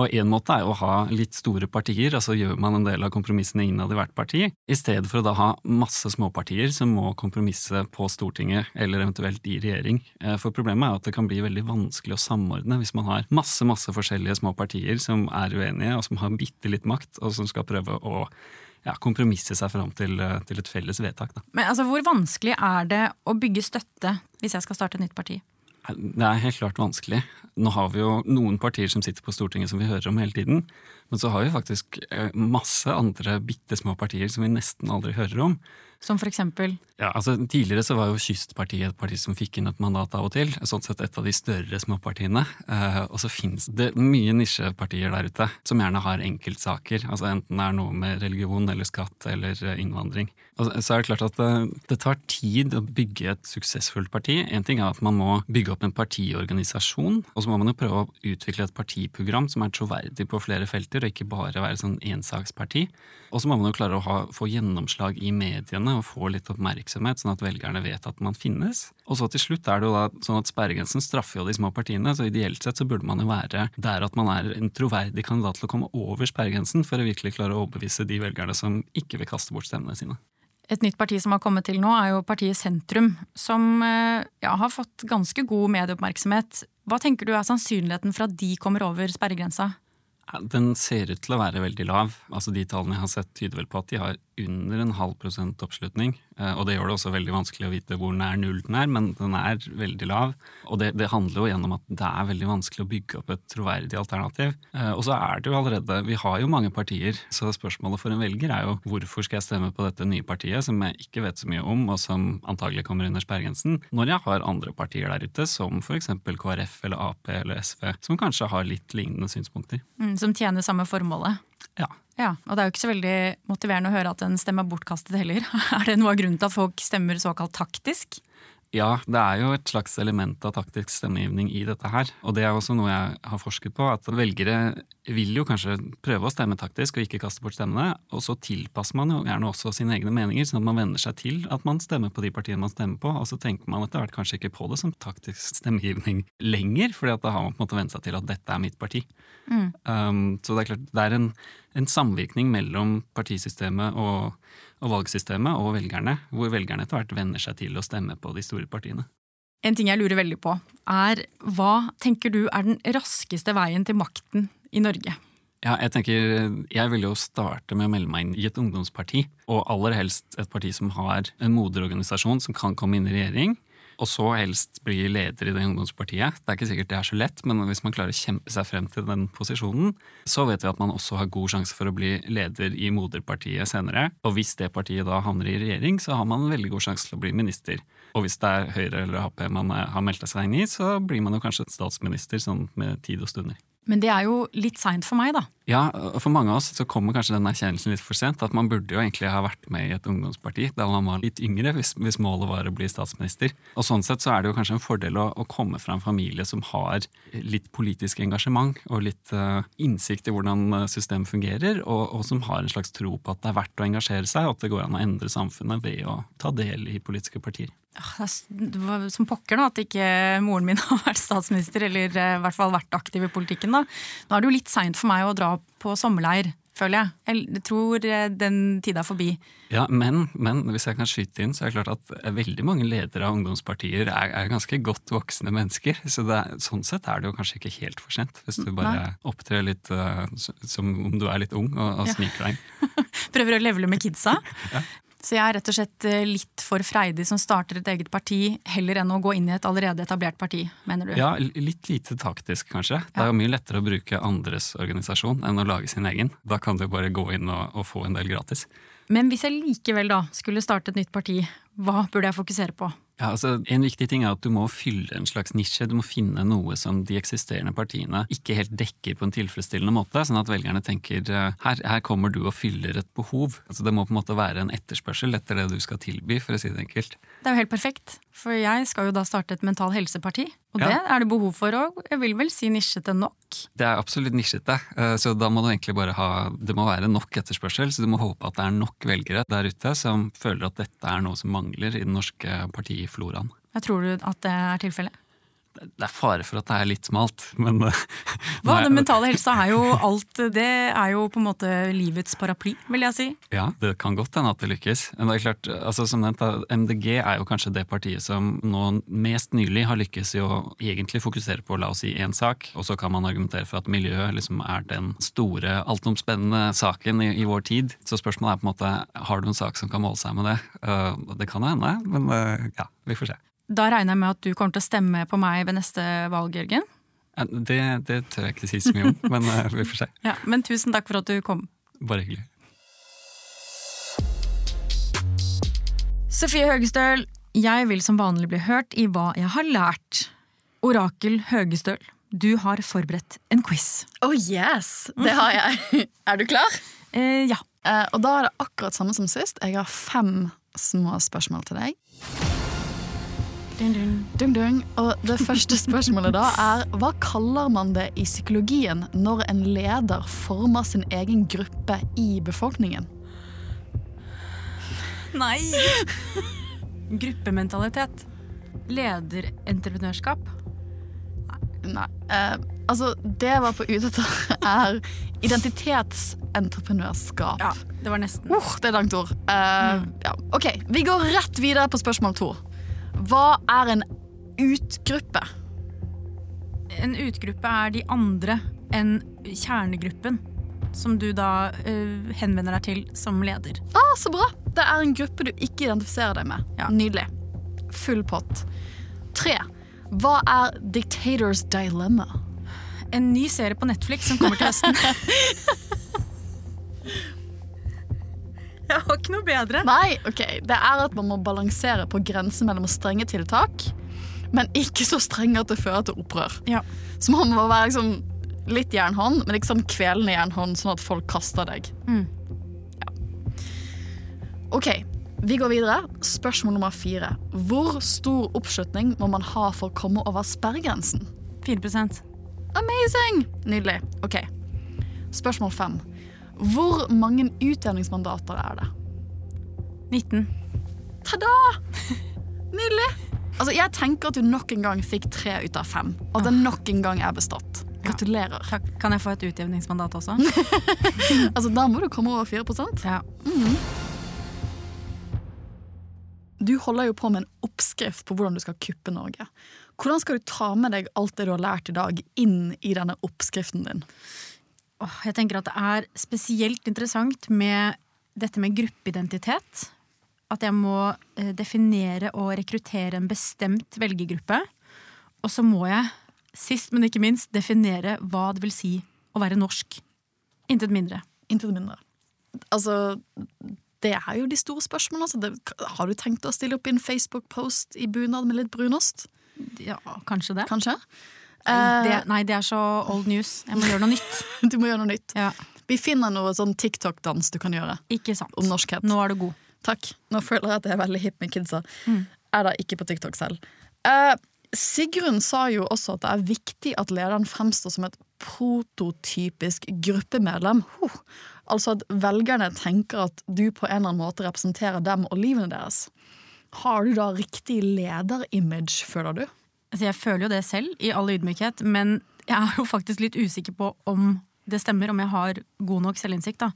Og én måte er å ha litt store partier, altså gjør man en del av kompromissene innad i hvert parti, i stedet for å da ha masse småpartier som må kompromisse på Stortinget eller eventuelt i regjering. Eh, for problemet er at det kan bli veldig vanskelig å samordne hvis man har masse, masse forskjellige små partier som er uenige, og som har bitte litt makt, og som skal prøve å ja, kompromisse seg fram til, eh, til, et felles vedtak. Da. Men altså, Hvor vanskelig er det å bygge støtte hvis jeg skal starte et nytt parti? Det er helt klart vanskelig. Nå har vi jo noen partier som sitter på Stortinget som vi hører om hele tiden. Men så har vi faktisk eh, masse andre bitte små partier som vi nesten aldri hører om. Som for eksempel Ja, altså Tidligere så var jo Kystpartiet et parti som fikk inn et mandat av og til. Sånn sett et av de større småpartiene. Eh, og så finnes det mye nisjepartier der ute som gjerne har enkeltsaker. altså Enten det er noe med religion eller skatt eller eh, innvandring. Og så er det klart at det, eh, det tar tid å bygge et suksessfullt parti. En ting er at man må bygge opp en partiorganisasjon, og så må man jo prøve å utvikle et partiprogram som er troverdig på flere felter, og ikke bare være sånn ensaksparti. Og så må man jo klare å ha, få gjennomslag i mediene og får litt oppmerksomhet, sånn at velgerne vet at man finnes. Og så til slutt er det jo da sånn at sperregrensen straffer jo de små partiene, så ideelt sett så burde man jo være der at man er en troverdig kandidat til å komme over sperregrensen for å virkelig klare å overbevise de velgerne som ikke vil kaste bort stemmene sine. Et nytt parti som har kommet til nå, er jo partiet Sentrum, som eh, ja, har fått ganske god medieoppmerksomhet. Hva tenker du er sannsynligheten for at de kommer over sperregrensa? Den ser ut til å være veldig lav. Altså De tallene jeg har sett, tyder vel på at de har under en halv prosent oppslutning. Eh, og det gjør det også veldig vanskelig å vite hvor nær null den er, men den er veldig lav. Og det, det handler jo gjennom at det er veldig vanskelig å bygge opp et troverdig alternativ. Eh, og så er det jo allerede Vi har jo mange partier, så spørsmålet for en velger er jo hvorfor skal jeg stemme på dette nye partiet som jeg ikke vet så mye om, og som antagelig kommer under sperregrensen, når jeg har andre partier der ute, som f.eks. KrF eller Ap eller SV, som kanskje har litt lignende synspunkter. Mm, som tjener samme formålet? Ja. Ja, Og det er jo ikke så veldig motiverende å høre at en stemme er bortkastet heller. Er det noe av grunnen til at folk stemmer såkalt taktisk? Ja, det er jo et slags element av taktisk stemmegivning i dette her. Og det er også noe jeg har forsket på, at velgere vil jo kanskje prøve å stemme taktisk og ikke kaste bort stemmene. Og så tilpasser man jo gjerne også sine egne meninger, sånn at man venner seg til at man stemmer på de partiene man stemmer på. Og så tenker man etter hvert kanskje ikke på det som taktisk stemmegivning lenger, fordi at da har man på en måte vent seg til at dette er mitt parti. Mm. Um, så det er klart, det er en, en samvirkning mellom partisystemet og og valgsystemet og velgerne, hvor velgerne etter hvert venner seg til å stemme på de store partiene. En ting jeg lurer veldig på, er hva tenker du er den raskeste veien til makten i Norge? Ja, jeg tenker, jeg vil jo starte med å melde meg inn i et ungdomsparti. Og aller helst et parti som har en moderorganisasjon som kan komme inn i regjering og så helst bli leder i det ungdomspartiet. Det er ikke sikkert det er så lett, men hvis man klarer å kjempe seg frem til den posisjonen, så vet vi at man også har god sjanse for å bli leder i moderpartiet senere. Og hvis det partiet da havner i regjering, så har man en veldig god sjanse til å bli minister. Og hvis det er Høyre eller Ap man har meldt seg inn i, så blir man jo kanskje statsminister sånn med tid og stunder. Men det er jo litt seint for meg, da. Ja, og for mange av oss så kommer kanskje den erkjennelsen litt for sent. At man burde jo egentlig ha vært med i et ungdomsparti da man var litt yngre, hvis, hvis målet var å bli statsminister. Og sånn sett så er det jo kanskje en fordel å, å komme fra en familie som har litt politisk engasjement og litt uh, innsikt i hvordan eh, systemet fungerer, og, og, som har en slags tro på at det er verdt å engasjere seg, og at det går an å endre samfunnet ved å ta del i politiske partier. Var som pokker da, at ikke moren min har vært statsminister, eller eh, i hvert fall vært aktiv i politikken. da. Nå er det jo litt seint for meg å dra på sommerleir, føler jeg. Jeg tror eh, den tida er forbi. Ja, men, men, hvis jeg kan skyte inn, så er det klart at eh, veldig mange ledere av ungdomspartier er, er ganske godt voksne mennesker. Så er, sånn sett er det jo kanskje ikke helt for sent, hvis du bare Nei. opptrer litt uh, som om du er litt ung og, og sniker deg inn. Prøver å levele med kidsa. ja. Så jeg er rett og slett eh, litt for freidig som starter et eget parti, heller enn å gå inn i et allerede etablert parti, mener du? Ja, litt lite taktisk, kanskje. Ja. Det er jo mye lettere å bruke andres organisasjon enn å lage sin egen. Da kan du bare gå inn og, og få en del gratis. Men hvis jeg likevel da skulle starte et nytt parti, hva burde jeg fokusere på? Ja, altså, En viktig ting er at du må fylle en slags nisje. Du må finne noe som de eksisterende partiene ikke helt dekker på en tilfredsstillende måte, sånn at velgerne tenker eh, her, her kommer du og fyller et behov. Altså, Det må på en måte være en etterspørsel etter det du skal tilby, for å si det enkelt. Det er jo helt perfekt, for jeg skal jo da starte et mental helseparti. Og ja. det er det behov for òg. Jeg vil vel si nisjete nok. Det er absolutt nisjete, eh, så da må du egentlig bare ha Det må være nok etterspørsel, så du må håpe at det er nok velgere der ute som føler at dette er noe som mangler i den norske partifloraen. Jeg tror du at det er tilfellet? Det er fare for at det er litt smalt, men eh, Hva? Den mentale helsa er jo alt Det er jo på en måte livets paraply, vil jeg si. Ja, det kan godt hende at det lykkes. Men det er klart, altså som nevnt, MDG er jo kanskje det partiet som nå mest nylig har lykkes i å egentlig fokusere på, la oss si, én sak, og så kan man argumentere for at miljøet liksom er den store, altomspennende saken i, i, vår tid. Så spørsmålet er på en måte, har du en sak som kan måle seg med det? Uh, det kan hende, men uh, ja, vi får se. Da regner jeg med at du kommer til å stemme på meg ved neste valg, Jørgen? Det, det tør jeg ikke si så mye om, men uh, vi får se. Ja, men tusen takk for at du kom. Bare hyggelig. Sofie Høgestøl, jeg vil som vanlig bli hørt i hva jeg har lært. Orakel Høgestøl, du har forberedt en quiz. Oh yes, det har jeg. er du klar? Eh, ja. Eh, og da er det akkurat samme som sist. Jeg har fem små spørsmål til deg. Dung, dun. Og det første spørsmålet da er hva kaller man det i psykologien når en leder former sin egen gruppe i befolkningen? Nei! Gruppementalitet. Lederentreprenørskap. Nei. Eh, altså, det jeg var på ute etter, er identitetsentreprenørskap. Ja, det var nesten. Uh, det er langt ord. Eh, ja. Ok, Vi går rett videre på spørsmål to. Hva er en utgruppe? En utgruppe er de andre enn kjernegruppen. Som du da uh, henvender deg til som leder. Ah, så bra! Det er en gruppe du ikke identifiserer deg med. Ja. Nydelig. Full pott. Tre. Hva er Dictators Dilemma? En ny serie på Netflix som kommer til høsten. Jeg har ikke noe bedre. Nei, ok. Det er at man må balansere på grensen mellom strenge tiltak, men ikke så strenge at det fører til opprør. Ja. Så man må være liksom litt jernhånd, men ikke sånn kvelende jernhånd, sånn at folk kaster deg. Mm. Ja. Ok, vi går videre. Spørsmål nummer fire. Hvor stor oppslutning må man ha for å komme over sperregrensen? 4 Amazing! Nydelig. Ok. Spørsmål fem. Hvor mange utjevningsmandater er det? 19. Ta-da! Nydelig. Altså, jeg tenker at du nok en gang fikk tre ut av fem, og at det nok en gang er bestått. Gratulerer. Ja. Kan jeg få et utjevningsmandat også? Altså, Da må du komme over 4 Ja. Du holder jo på med en oppskrift på hvordan du skal kuppe Norge. Hvordan skal du ta med deg alt det du har lært i dag, inn i denne oppskriften din? Jeg tenker at det er spesielt interessant med dette med gruppeidentitet. At jeg må eh, definere og rekruttere en bestemt velgergruppe. Og så må jeg, sist men ikke minst, definere hva det vil si å være norsk. Intet mindre. Intet mindre. Altså, det er jo de store spørsmålene. Altså, det, har du tenkt å stille opp i en Facebook-post i bunad med litt brunost? Ja, kanskje det. Kanskje? Nei, Eh, det. Nei, det er så old news. Jeg må gjøre noe nytt. du må gjøre noe nytt. Ja, Vi finner noe sånn TikTok-dans du kan gjøre Ikke sant. om norskhet. Nå er du god. Takk. Nå føler jeg at jeg er veldig hip med kidsa. Mm. Er da ikke på TikTok selv. Eh, Sigrun sa jo også at det er viktig at lederen fremstår som et prototypisk gruppemedlem. Huh. Altså at velgerne tenker at du på en eller annen måte representerer dem og livene deres. Har du da riktig lederimage, føler du? Altså, jeg føler jo det selv, i all ydmykhet, men jeg er jo faktisk litt usikker på om det stemmer, om jeg har god nok selvinnsikt. Da.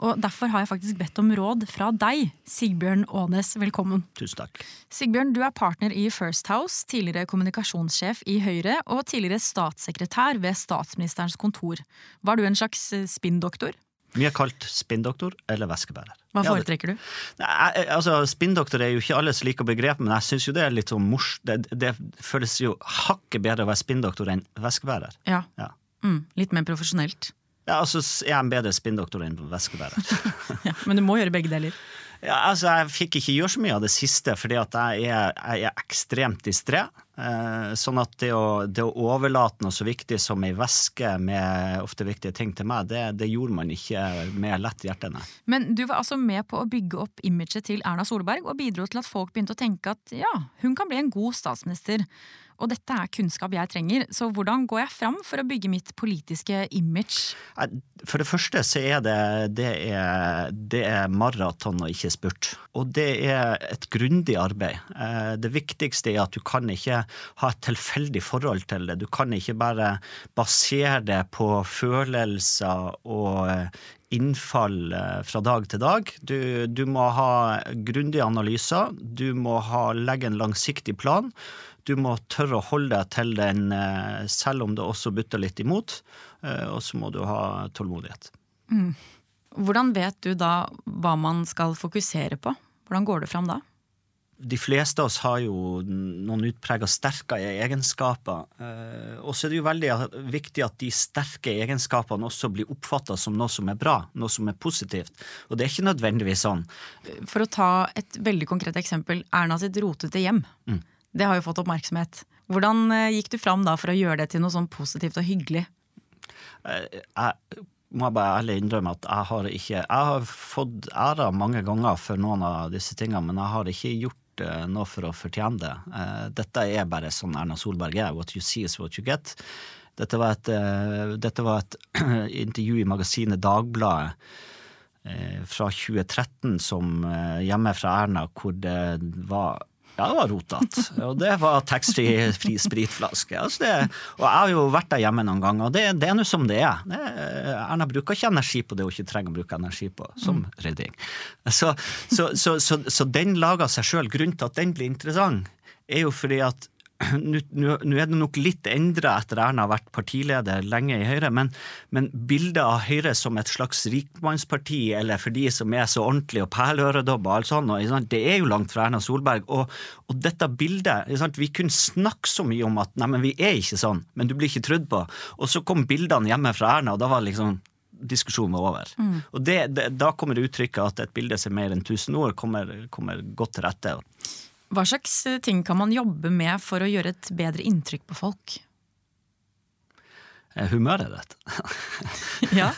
Og derfor har jeg faktisk bedt om råd fra deg, Sigbjørn Aanes. Velkommen. Tusen takk. Sigbjørn, du er partner i First House, tidligere kommunikasjonssjef i Høyre og tidligere statssekretær ved statsministerens kontor. Var du en slags eh, spinndoktor? Mye kalt spinndoktor eller væskebærer. Hva foretrekker du? Nei, altså, Spinndoktor er jo ikke alle like begrep, men jeg syns jo det er litt sånn mors... Det, det føles jo hakket bedre å være spinndoktor enn væskebærer. Ja. Ja. Mm, litt mer profesjonelt. Ja, altså s- er jeg en bedre spinndoktor enn væskebærer. Ja, men du må gjøre begge deler. Ja, altså, jeg fikk ikke gjøre så mye av det siste, fordi at jeg er, jeg er ekstremt distré. Eh, sånn at det å, det å overlate noe så viktig som ei veske med ofte viktige ting til meg, det, det gjorde man ikke med lett hjerte, nei. Men du var altså med på å bygge opp imaget til Erna Solberg, og bidro til at folk begynte å tenke at ja, hun kan bli en god statsminister. Og dette er kunnskap jeg trenger, så hvordan går jeg fram for å bygge mitt politiske image? For det første så er det, det er, det er maraton og ikke spurt. Og det er et grundig arbeid. Eh, Det viktigste er at du kan ikke ha et tilfeldig forhold til det. Du kan ikke bare basere det på følelser og eh, innfall eh, fra dag til dag. Du, du må ha grundige analyser. Du må ha, legge en langsiktig plan. Du må tørre å holde deg til den eh, selv om det også butter litt imot. Eh, Og så må du ha tålmodighet. Hvordan vet du da hva man skal fokusere på? Hvordan går du fram da? de fleste av oss har jo noen utprega sterke egenskaper. Eh, og så er det jo veldig viktig at de sterke egenskapene også blir oppfatta som noe som er bra, noe som er positivt. Og det er ikke nødvendigvis sånn. For å ta et veldig konkret eksempel. Erna sitt rotete hjem. Mm. Det har jo fått oppmerksomhet. Hvordan eh, gikk du fram da for å gjøre det til noe sånn positivt og hyggelig? Eh, jeg må bare ærlig innrømme at jeg har ikke Jeg har fått æra mange ganger for noen av disse tingene, men jeg har ikke gjort uh, noe for å fortjene det. Dette er bare sånn Erna Solberg er. What you see is what you get. Dette var et, dette var et intervju i magasinet Dagbladet fra 2013 som hjemme fra Erna, hvor det var ja, det var rotete. Og det var taxfree spritflaske. Altså det, og jeg har jo vært der hjemme noen ganger, og det, det er nå som det er. Det, Erna bruker ikke energi på det hun ikke trenger å bruke energi på, som mm. rydding. Så, så, så, så, den lager seg sjøl. Grunnen til at den blir interessant, er jo fordi at nå er det nok litt endra etter Erna har vært partileder lenge i Høyre, men, men bildet av Høyre som et slags rikmannsparti, eller for de som er så ordentlige og perleøredobber og alt sånt, det er jo langt fra Erna Solberg. Og, og dette bildet Vi kunne snakke så mye om at nei, men vi er ikke sånn, men du blir ikke trodd på. Og så kom bildene hjemme fra Erna, og da var liksom diskusjonen var over. Mm. Og det, det, Da kommer det uttrykket at et bilde som er mer enn 1000 ord, kommer, kommer godt til rette. Hva slags eh, ting kan man jobbe med for å gjøre et bedre inntrykk på folk? Eh, humøret ditt. ja.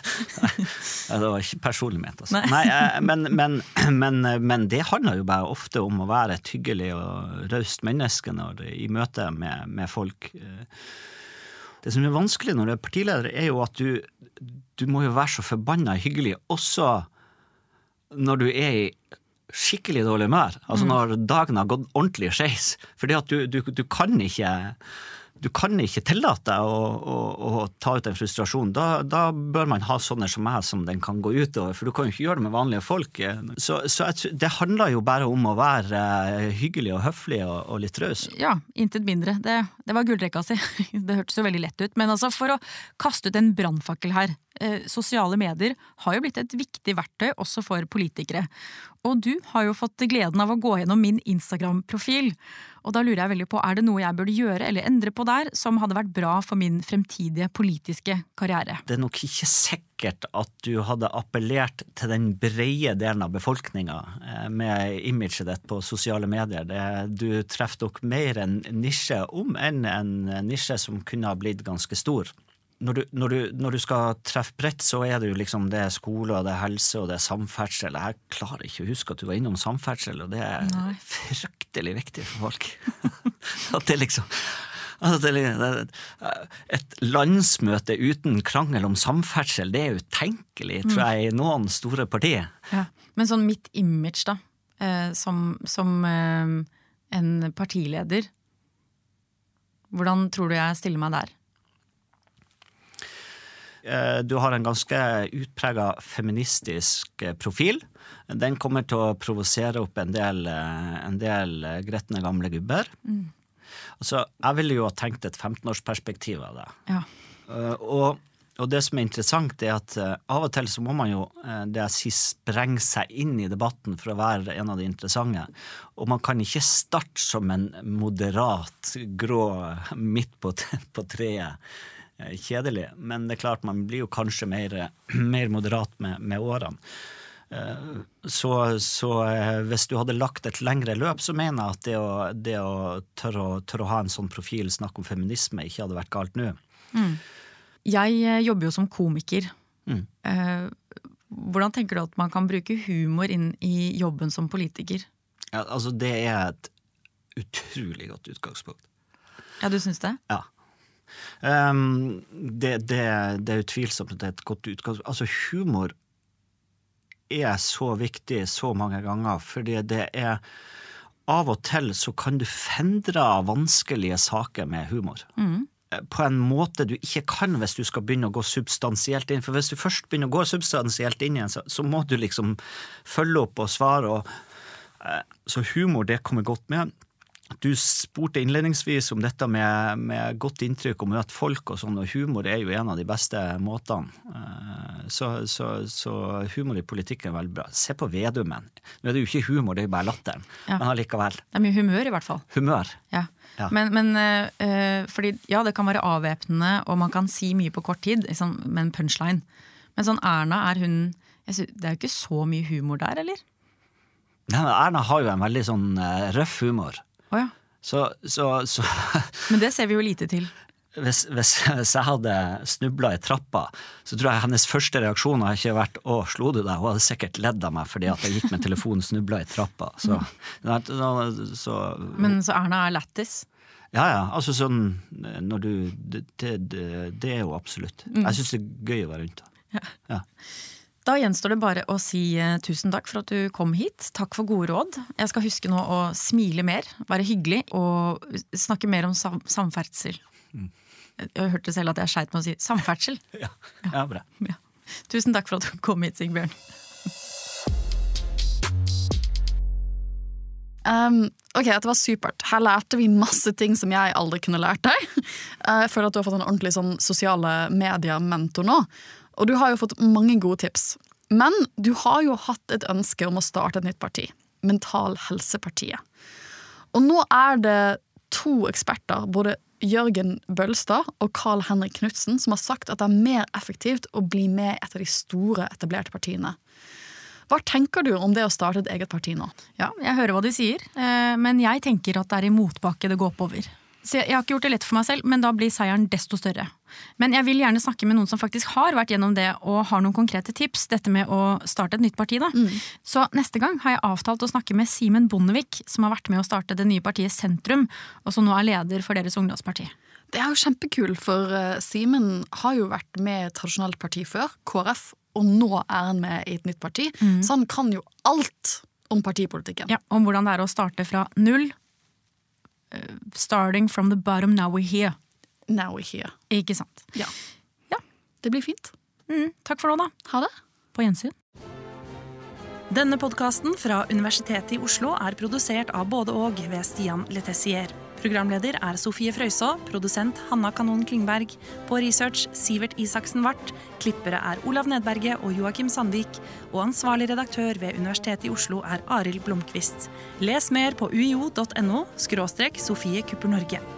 det var ikke personlig ment. Altså. Nei. Nei eh, men, men, men, men, det handler jo bare ofte om å være et hyggelig og raust menneske når, i møte med, med, folk. Det som er vanskelig når du er partileder, er jo at du, du må jo være så forbanna hyggelig også når du er i skikkelig dårlig humør. Altså mm. når dagen har gått ordentlig skeis. Fordi at du, du, du, kan ikke du kan ikke tillate deg å, å, å, ta ut en frustrasjon. Da, da, bør man ha sånne som meg som den kan gå utover, for du kan jo ikke gjøre det med vanlige folk. Så, så det handler jo bare om å være eh, hyggelig og høflig og, og litt raus. Ja, intet mindre. Det, det var gullrekka si. Det hørtes jo veldig lett ut. Men altså, for å kaste ut en brannfakkel her. Eh, sosiale medier har jo blitt et viktig verktøy også for politikere. Og du har jo fått gleden av å gå gjennom min Instagram-profil. Og da lurer jeg veldig på, er det noe jeg burde gjøre eller endre på der som hadde vært bra for min fremtidige politiske karriere? Det er nok ikke sikkert at du hadde appellert til den brede delen av befolkninga eh, med imaget ditt på sosiale medier. Du treffer nok mer en nisje om enn en nisje som kunne ha blitt ganske stor når du, når, du, når du, skal treffe bredt, så er det jo liksom det er skole, og det er helse og det er samferdsel. Jeg klarer ikke å huske at du var innom samferdsel, og det er Nei. fryktelig viktig for folk. at det liksom et landsmøte uten krangel om samferdsel, det er utenkelig, tror jeg, i noen store partier. Ja. Men sånn mitt image, da, eh, som, som eh, en partileder, hvordan tror du jeg stiller meg der? Eh, du har en ganske utprega feministisk eh, profil. Den kommer til å provosere opp en del, eh, en del gretne gamle gubber. Mm. Altså, jeg ville jo ha tenkt et 15-årsperspektiv av det. Ja. Og, og, det som er interessant, er at av og til så må man jo det jeg sier, sprenge seg inn i debatten for å være en av de interessante. Og man kan ikke starte som en moderat grå midt på, på treet kjedelig. Men det er klart man blir jo kanskje mer, mer moderat med, med årene. Eh, så, så, eh, hvis du hadde lagt et lengre løp, så mener jeg at det å, det å tørre, å, tørre, å ha en sånn profil, snakk om feminisme, ikke hadde vært galt nå. Mm. Jeg jobber jo som komiker. Mm. Hvordan tenker du at man kan bruke humor inn i jobben som politiker? Ja, altså Det er et utrolig godt utgangspunkt. Ja, du syns det? Ja. Um, det, det, det, er utvilsomt et godt utgangspunkt. Altså, humor er så viktig så mange ganger, fordi det er Av og til så kan du fendre vanskelige saker med humor. Mm. På en måte du ikke kan hvis du skal begynne å gå substansielt inn. For hvis du først begynner å gå substansielt inn igjen, så, så må du liksom følge opp og svare. Og, uh, så humor, det kommer godt med. Du spurte innledningsvis om dette med, med godt inntrykk og møte folk og sånn, og humor er jo en av de beste måtene. Eh, Så, så, så humor i politikken er veldig bra. Se på Vedumen. Nå er det jo ikke humor, det er jo bare latteren. Ja. Men allikevel. Det er mye humør, i hvert fall. Humør. Ja. Ja. Men, men eh, fordi, ja, det kan være avvæpnende, og man kan si mye på kort tid liksom, med en punchline. Men sånn Erna, er hun synes, Det er jo ikke så mye humor der, eller? Nei, Erna har jo en veldig sånn eh, røff humor. Å ja. Så, så, så Men det ser vi jo lite til. hvis, hvis, hvis jeg hadde snubla i trappa, så tror jeg hennes første reaksjon har ikke vært 'å, slo du deg?' Hun hadde sikkert ledd av meg fordi at jeg gikk med telefonen snubla i trappa. Så, så Men så Erna er lættis. Ja, ja. Altså sånn når du Det, det, det er jo absolutt. Jeg syns det er gøy å være rundt henne. Ja. Da gjenstår det bare å si eh, tusen takk for at du kom hit. Takk for gode råd. Jeg skal huske nå å smile mer, være hyggelig og snakke mer om sam samferdsel. Jeg hørte selv at jeg skeit med å si samferdsel. Ja, ja bra. Ja. Tusen takk for at du kom hit, Sigbjørn. Um, ok, dette var supert. Her lærte vi masse ting som jeg aldri kunne lært deg. Jeg føler at du har fått en ordentlig sånn sosiale medier-mentor nå. Og du har jo fått mange gode tips. Men du har jo hatt et ønske om å starte et nytt parti. Mental Helsepartiet. Og nå er det to eksperter, både Jørgen Bølstad og Carl Henrik Knutsen, som har sagt at det er mer effektivt å bli med et av de store, etablerte partiene. Hva tenker du om det å starte et eget parti nå? Ja, jeg hører hva de sier, eh, men jeg tenker at det er i motbakke det går oppover. Så jeg, jeg har ikke gjort det lett for meg selv, men da blir seieren desto større. Men jeg vil gjerne snakke med noen som faktisk har vært gjennom det og har noen konkrete tips. Dette med å starte et nytt parti, da. Så neste gang har jeg avtalt å snakke med Simen Bondevik, som har vært med å starte det nye partiet Sentrum, og som nå er leder for deres ungdomsparti. Det er jo kjempekul, for eh, Simen har jo vært med i et tradisjonelt parti før, KrF, og nå er han med i et nytt parti. Så han kan jo alt om partipolitikken. Ja, Om hvordan det er å starte fra null. Eh, Starting from the bottom, now we're here. Now we're here. Ikke sant? Ja. Ja. Det blir fint. Mm, takk for nå, da. Ha det. På gjensyn. Denne podkasten fra Universitetet i Oslo er produsert av både og ved Stian Letessier. Programleder er Sofie Frøysaa, produsent Hanna Kanon Klingberg. På research Sivert Isaksen Wart. Klippere er Olav Nedberget og Joakim Sandvik. Og ansvarlig redaktør ved Universitetet i Oslo er Arild Blomkvist. Les mer på uio.no skråstrek Sofie Kupper Norge.